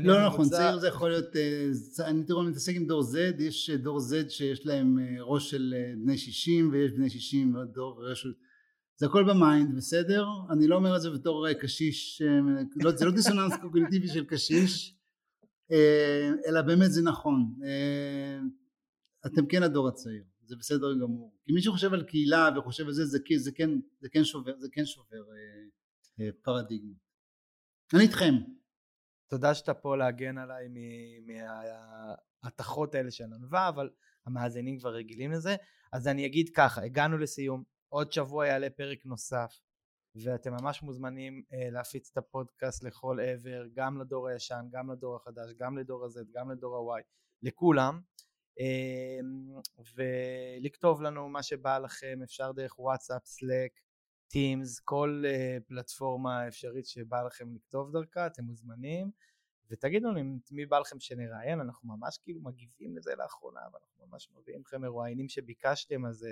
לא נכון, צעיר זה יכול להיות, אה, אני תראו, אני מתעסק עם דור Z, יש דור Z שיש להם ראש של בני 60 ויש בני 60 ודור ראש זה הכל ב mind, בסדר? אני לא אומר את זה בתור קשיש, לא, זה לא דיסוננס קוגניטיבי של קשיש, אלא באמת זה נכון. אתם כן הדור הצעיר. זה בסדר גמור. כי מי שחושב על קהילה וחושב על זה, זה, זה, כן, זה כן שובר, זה כן שובר אה, אה, פרדיגמה. אני איתכם. תודה שאתה פה להגן עליי מההתכות האלה של ענווה, אבל המאזינים כבר רגילים לזה. אז אני אגיד ככה, הגענו לסיום, עוד שבוע יעלה פרק נוסף, ואתם ממש מוזמנים אה, להפיץ את הפודקאסט לכל עבר, גם לדור הישן, גם לדור החדש, גם לדור ה-Z, גם לדור ה-Y, לכולם. אמ, ולכתוב לנו מה שבא לכם, אפשר דרך וואטסאפ, סלאק, טימס, כל אה, פלטפורמה אפשרית שבא לכם לכתוב דרכה, אתם מוזמנים, ותגידו אם מי בא לכם שנראיין, אנחנו ממש כאילו מגיבים לזה לאחרונה, ואנחנו ממש מביאים לכם מרואיינים שביקשתם, אז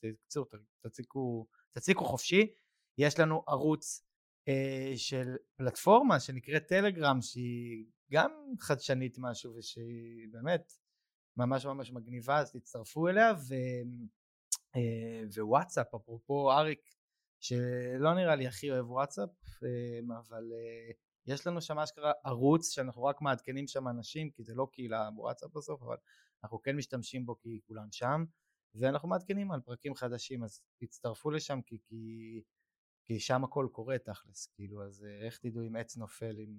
תקצרו, תציקו, תציקו חופשי. יש לנו ערוץ אה, של פלטפורמה שנקראת טלגרם, שהיא גם חדשנית משהו, ושהיא באמת ממש ממש מגניבה אז תצטרפו אליה ו... אה, ווואטסאפ אפרופו אריק שלא נראה לי הכי אוהב וואטסאפ אה, אבל אה, יש לנו שם אשכרה ערוץ שאנחנו רק מעדכנים שם אנשים כי זה לא קהילה בוואטסאפ בסוף אבל אנחנו כן משתמשים בו כי כולם שם ואנחנו מעדכנים על פרקים חדשים אז תצטרפו לשם כי, כי, כי שם הכל קורה תכלס כאילו אז איך תדעו אם עץ נופל אם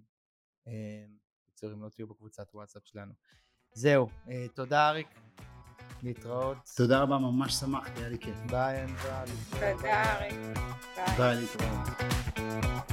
אם לא תהיו בקבוצת וואטסאפ שלנו זהו, אה, תודה אריק, להתראות. תודה רבה, ממש שמחתי, היה לי כיף. ביי, אנדרה. תודה אריק. ביי, להתראות.